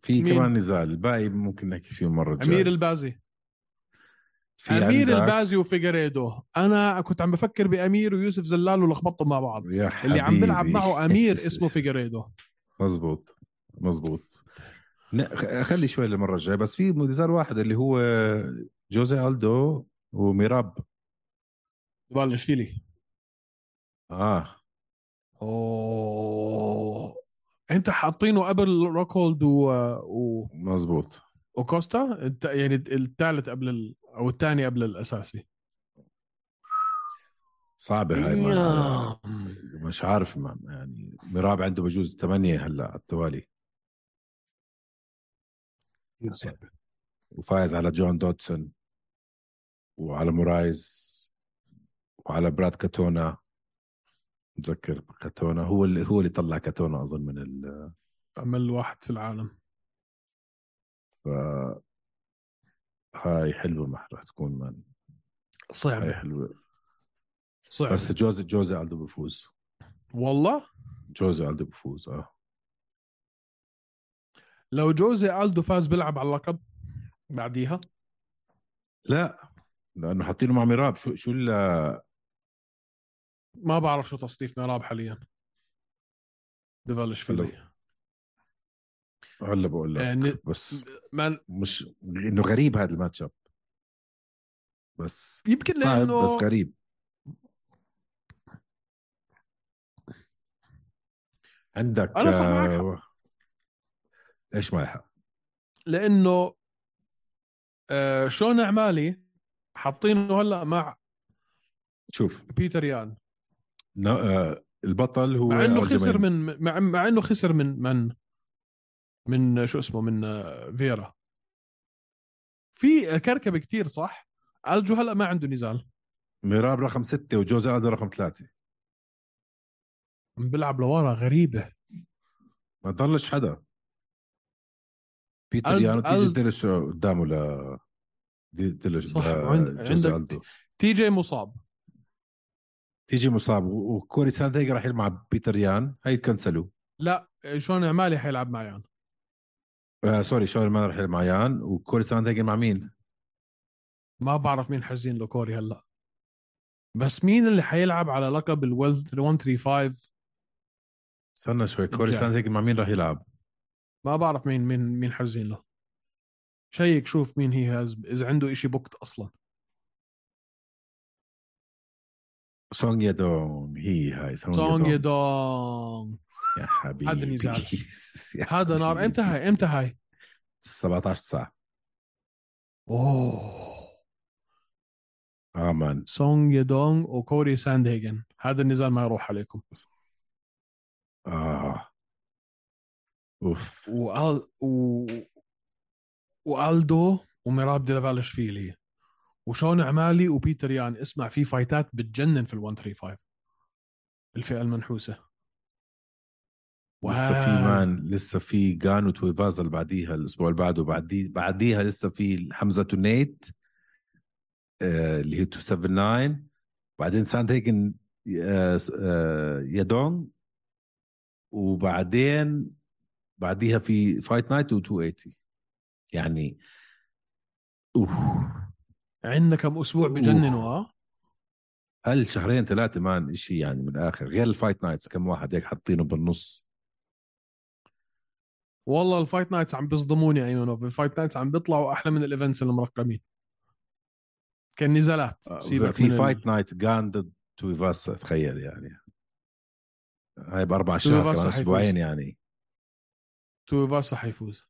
في؟ كمان نزال الباقي ممكن نحكي فيه المره الجايه أمير البازي. في أمير عندك- البازي وفيجاريدو أنا كنت عم بفكر بأمير ويوسف زلال ولخبطهم مع بعض. يا اللي عم حبيبي. معه أمير [laughs] اسمه فيجاريدو مزبوط مزبوط. خلي شوي للمرة الجاية بس في نزال واحد اللي هو جوزي ألدو وميراب. بلش فيلي. آه. أوه. انت حاطينه قبل روكولد و... و... مزبوط وكوستا؟ الت... يعني الثالث قبل ال... أو الثاني قبل الأساسي. صعبه هاي ما مش عارف ما يعني ميراب عنده بجوز ثمانية هلا على التوالي. وفايز على جون دوتسون وعلى مورايز وعلى براد كاتونا. متذكر كاتونا هو اللي هو اللي طلع كاتونا أظن من ال أمل واحد في العالم. ف هاي حلوة ما رح تكون man. هاي صعبة حلوة. صعبة. بس جوزي جوزي ألدو بفوز. والله؟ جوزي ألدو بفوز آه. لو جوزي ألدو فاز بيلعب على اللقب بعديها؟ لا. لأنه حاطينه مع ميراب. شو شو ما بعرف شو تصنيف ميراب حاليا. ببلش فيلي هلا بقول لك يعني بس ما مش إنه غريب هذا الماتش أب. بس يمكن صعب لأنه بس غريب. عندك أنا صح معك. آه، إيش معي حق لأنه آه شون عمالي حاطينه هلأ مع شوف. بيتر يان. ن- آه، البطل هو مع إنه خسر. من مع, مع إنه خسر من من من شو اسمه من آه، فيرا في كركبة كتير صح؟ ألجو هلأ ما عنده نزال. ميراب رقم ستة وجوزي ألدو رقم ثلاثة. بيلعب لورا غريبة. ما ضلش حدا. بيتر يانو تيجي ديلش قدامه ل صح، جوزي عندك تي جي مصاب. تي جي مصاب. وكوري ساندهيجن راح يلعب مع بيتر يان. هاي تكنسلوا لا شون أومالي حيلعب مع يان آه sorry شون ما راح يلعب مع يان. وكوري ساندهيجن مع مين؟ ما بعرف مين حاجزين له كوري هلا. بس مين اللي حيلعب على لقب ال 135 استنى شوي كوري. ساندهيجن مع مين راح يلعب؟ ما بعرف مين مين مين حاجزين له. check شوف مين هي هاز إذا عنده إشي booked أصلا. سونج يدونغ هي هاي سونج, يدونغ يا حبيبي هذا نزال. هذا نار. إمتى هاي إمتى هاي 17 ساعة اوه آه man سونج يدونغ وكوري ساندهيجن هذا النزال ما يروح عليكم آه اوف وال و... وألدو وميراب دفاليشفيلي وشون أومالي وبيتر يان اسمع في فايتات بتجنن في ال 135 الفئة المنحوسة. لسه في man لسه في جان وتويفازا اللي بعديها الأسبوع اللي بعده بعدي بعديها لسه في حمزة ونيت آه اللي هي 279 بعدين ساند هيجن آه آه يدونغ وبعدين بعديها في fight night و280 يعني اوف عندنا كم أسبوع بجننوا آه. هل شهرين ثلاثة مان شيء يعني من الآخر غير ال fight nights كم واحد هيك حاطينه بالنص؟ والله الفايت نايتس عم بيصدموني ايمنوف الفايت نايتس عم بيطلعوا أحلى من ال events المرقمين. كان نزالات سيبك آه، في ال- fight night جان ضد تويفاسا تخيل يعني. هاي بأربع شهور كمان. أسبوعين يعني. تويفاسا حيفوز.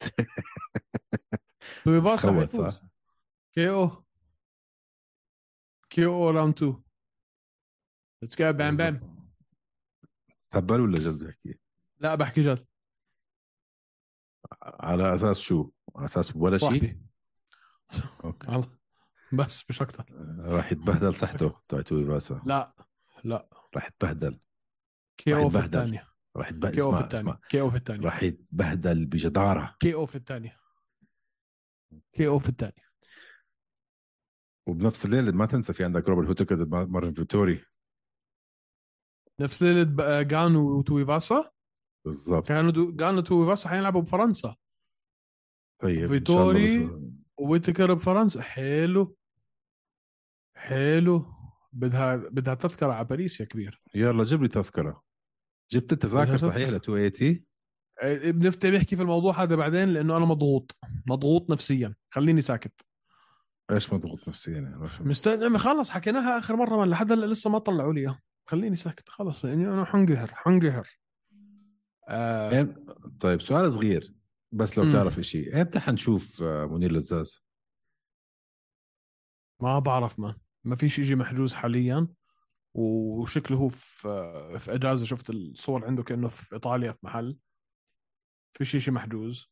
[laughs] تويفاسا حيفوز؟ KO KO round 2 let's go Bam Bam تهبل ولا جد بحكي؟ لا بحكي جد. على أساس شو؟ على أساس ولا شيء؟ أوكي. بس مش أكثر راح يتبهدل صحته تاع تويفاسا لا لا. راح يتبهدل. KO في. الثانية. راح يتبهدل. KO في اسمع KO في الثانية. راح يتبهدل بجدارة. KO في الثانية. KO في الثانية. وبنفس الليلة ما تنسى في عندك روبرت ويتكر ضد مارفن فيتوري. نفس ليله بقى جان وتويفاسا بالضبط. كانوا دو... جان وتويفاسا حيلعبوا بفرنسا. طيب فيتوري الله بس- ويتكر بفرنسا. حلو. حلو. بدها بدها تذكرة على باريس يا كبير. يلا جيب لي تذكرة. جبت التذاكر صحيح ل تذكرة. 280 إيه، بنفتح نحكي في الموضوع هذا بعدين لأنه أنا مضغوط. مضغوط نفسيا. خليني ساكت. إيش مضغوط نفسيا يعني؟ ما فهمت. مستني خلص حكيناها آخر مرة من لحد هلا لسه ما طلعوا لي. خليني ساكت خلص يعني أنا حنقهر حنقهر. آه. إم... طيب سؤال صغير بس لو مم. بتعرف شيء إمتى حنشوف آه، منير لزاز؟ ما بعرف ما. ما في شيء محجوز حاليا وشكله هو في في إجازة. شفت الصور عنده كأنه في إيطاليا في محل. في شيء شيء محجوز.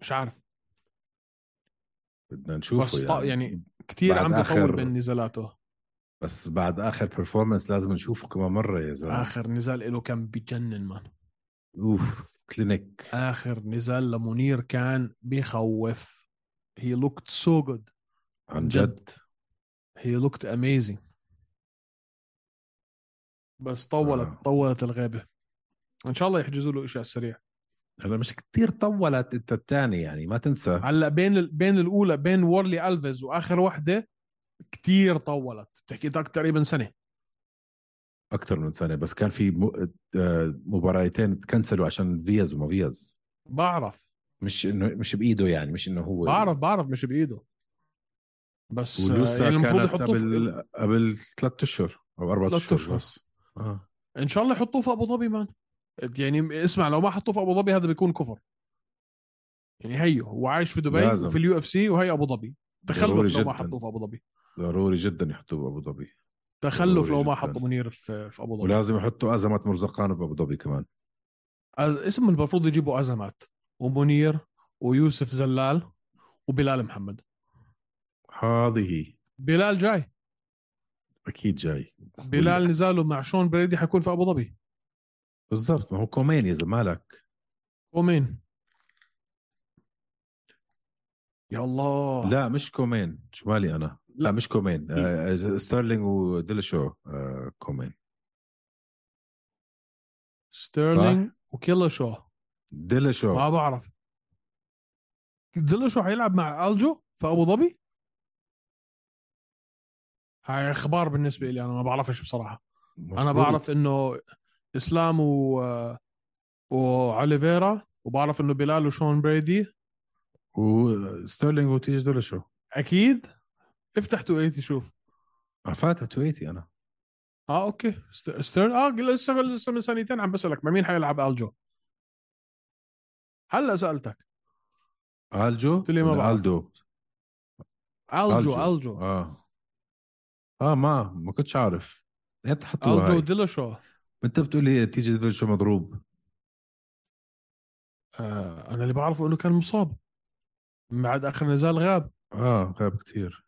مش عارف. بدنا نشوفه يعني. يعني كثير عم بيطول آخر- بين نزالاته. بس بعد آخر performance لازم نشوفه كمان مرة يا زلمة. آخر نزال له كان بجنن man أوف clinic آخر نزال لمنير كان بخوف. He looked so good. عن جد. he looked amazing. بس طولت آه. طولت الغيبة. إن شاء الله يحجزوا له شيء على السريع. هلا مش كتير طولت أنت الثاني يعني ما تنسى. هلأ بين ال... بين الأولى بين وورلي ألفيز وآخر وحدة كتير طولت. بتحكي تق- تقريبا سنة. أكثر من سنة بس كان في م... آه، مباراتين تكنسلوا عشان فيز وما فيز بعرف. مش إنه مش بإيده يعني مش إنه هو. بعرف بعرف مش بإيده. بس آه، ولوسا يعني المفروض كانت. قبل قبل ثلاث أشهر أو أربع أشهر. بس. آه. إن شاء الله يحطوه في أبو ظبي man. يعني اسمع لو ما حطوه في أبو ظبي هذا بيكون كفر. يعني هيو هو عايش في دبي لازم. وفي ال UFC وهي أبو ظبي. تخلف لو ما. حطوه في أبو ظبي. ضروري جدا يحطوه بابو ظبي. تخلف لو ما. حطوا منير في في أبو ظبي. ولازم يحطوا أزمات مرزقان بابو ظبي كمان. اسم المفروض يجيبوا أزمات. ومنير ويوسف زلال وبلال محمد. هذه. هي بلال جاي. أكيد جاي. بلال نزاله مع شون بريدي حيكون في أبو ظبي. بالضبط ما هو co-main يا زلمة. ومين يا الله. لا مش co-main. شو مالي أنا. لا, لا. مش co-main. آه ستيرلينج وديلشو آه co-main. ستيرلينج وديلا شو. ديلشو ما بعرف. ديلشو حيلعب مع ألجو في أبو ظبي؟ هاي أخبار بالنسبة لي أنا ما بعرفش بصراحة. أنا مفروض. بعرف إنه إسلام و واوليفيرا وبعرف إنه بلال وشون بريدي. وستيرلينج وتي جي ديلشو أكيد. افتح تويتي شوف. آه، فاتح تويتي أنا. آه أوكي. ست- ستيرن آه لسه لسه من سنتين عم بسألك مع مين حيلعب الجو هلا سألتك. الجو قلت لي ما بعرف. الدو الجو الجو آه. آه ما ما كنتش عارف. إمتى حطوها الجو ديلاشو انت بتقول لي تيجي ديلشو مضروب. آه أنا اللي بعرفه إنه كان مصاب. بعد آخر نزال غاب. آه غاب كثير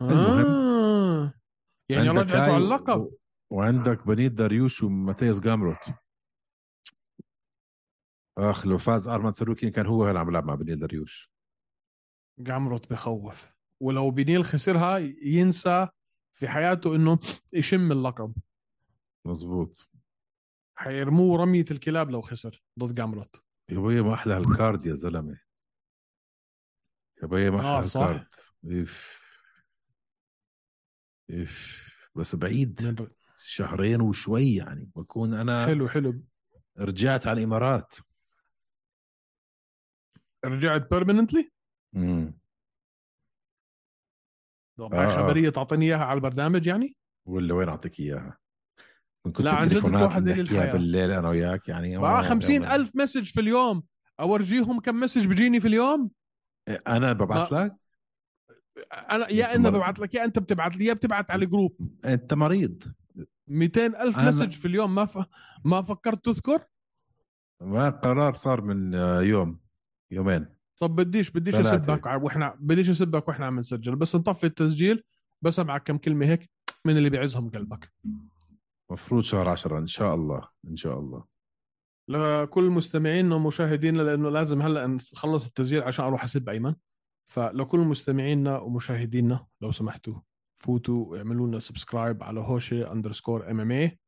آه. يعني رجعته على اللقب و- وعندك بنيت داريوش وماتياس جامروت. أخ لو فاز أرمان ساروكين كان هو اللي عم يلعب مع بنيت داريوش جامروت بخوف. ولو بنيل خسرها ينسى في حياته إنه يشم اللقب. مزبوط حيرموه رمية الكلاب لو خسر ضد جامروت. يا بي ما أحلى هال card يا زلمة. يا بي ما أحلى آه،. هال card. اف اف بس بعيد. شهرين وشوي يعني. بكون أنا حلو حلو. رجعت على الإمارات. رجعت permanently امم طب آه، آه. خبرية تعطيني إياها على البرنامج يعني؟ ولا وين أعطيك إياها؟ من لا، عن جد. بالليل أنا وياك يعني. مع خمسين يلا. ألف message في اليوم. أورجيهم كم message بجيني في اليوم؟ أنا ببعث لك؟ أنا يا مر- ببعث لك يا أنت بتبعث لي يا بتبعث على ال group أنت مريض. 200 ألف أنا- message في اليوم. ما ف... ما فكرت تذكر؟ ما قرار صار من آه، يوم يومين. طب بديش بديش. أسبك وإحنا بديش أسبك وإحنا عم نسجل. بس نطفي التسجيل. بسمعك كم كلمة هيك من اللي بيعزهم قلبك. مفروض شهر عشرة إن شاء الله إن شاء الله. لكل مستمعينا ومشاهدينا لأنه لازم هلأ نخلص التسجيل عشان أروح أسب أيمن. فلكل مستمعينا ومشاهدينا لو سمحتوا فوتوا واعملوا لنا subscribe على هوشي underscore MMA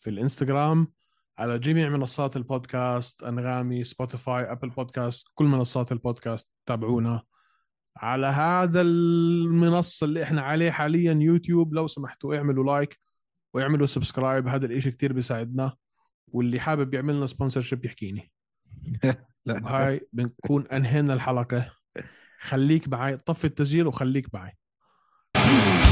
في الإنستغرام على جميع منصات البودكاست أنغامي سبوتيفاي أبل بودكاست كل منصات البودكاست تابعونا. على هذا المنصة اللي إحنا عليه حاليا يوتيوب لو سمحتوا اعملوا like. واعملوا subscribe هذا الإشي كتير بيساعدنا. واللي حابب يعمل لنا sponsorship يحكيني. [laughs] لا. هاي بنكون أنهينا الحلقة. خليك معي طفي التسجيل وخليك معي. [laughs]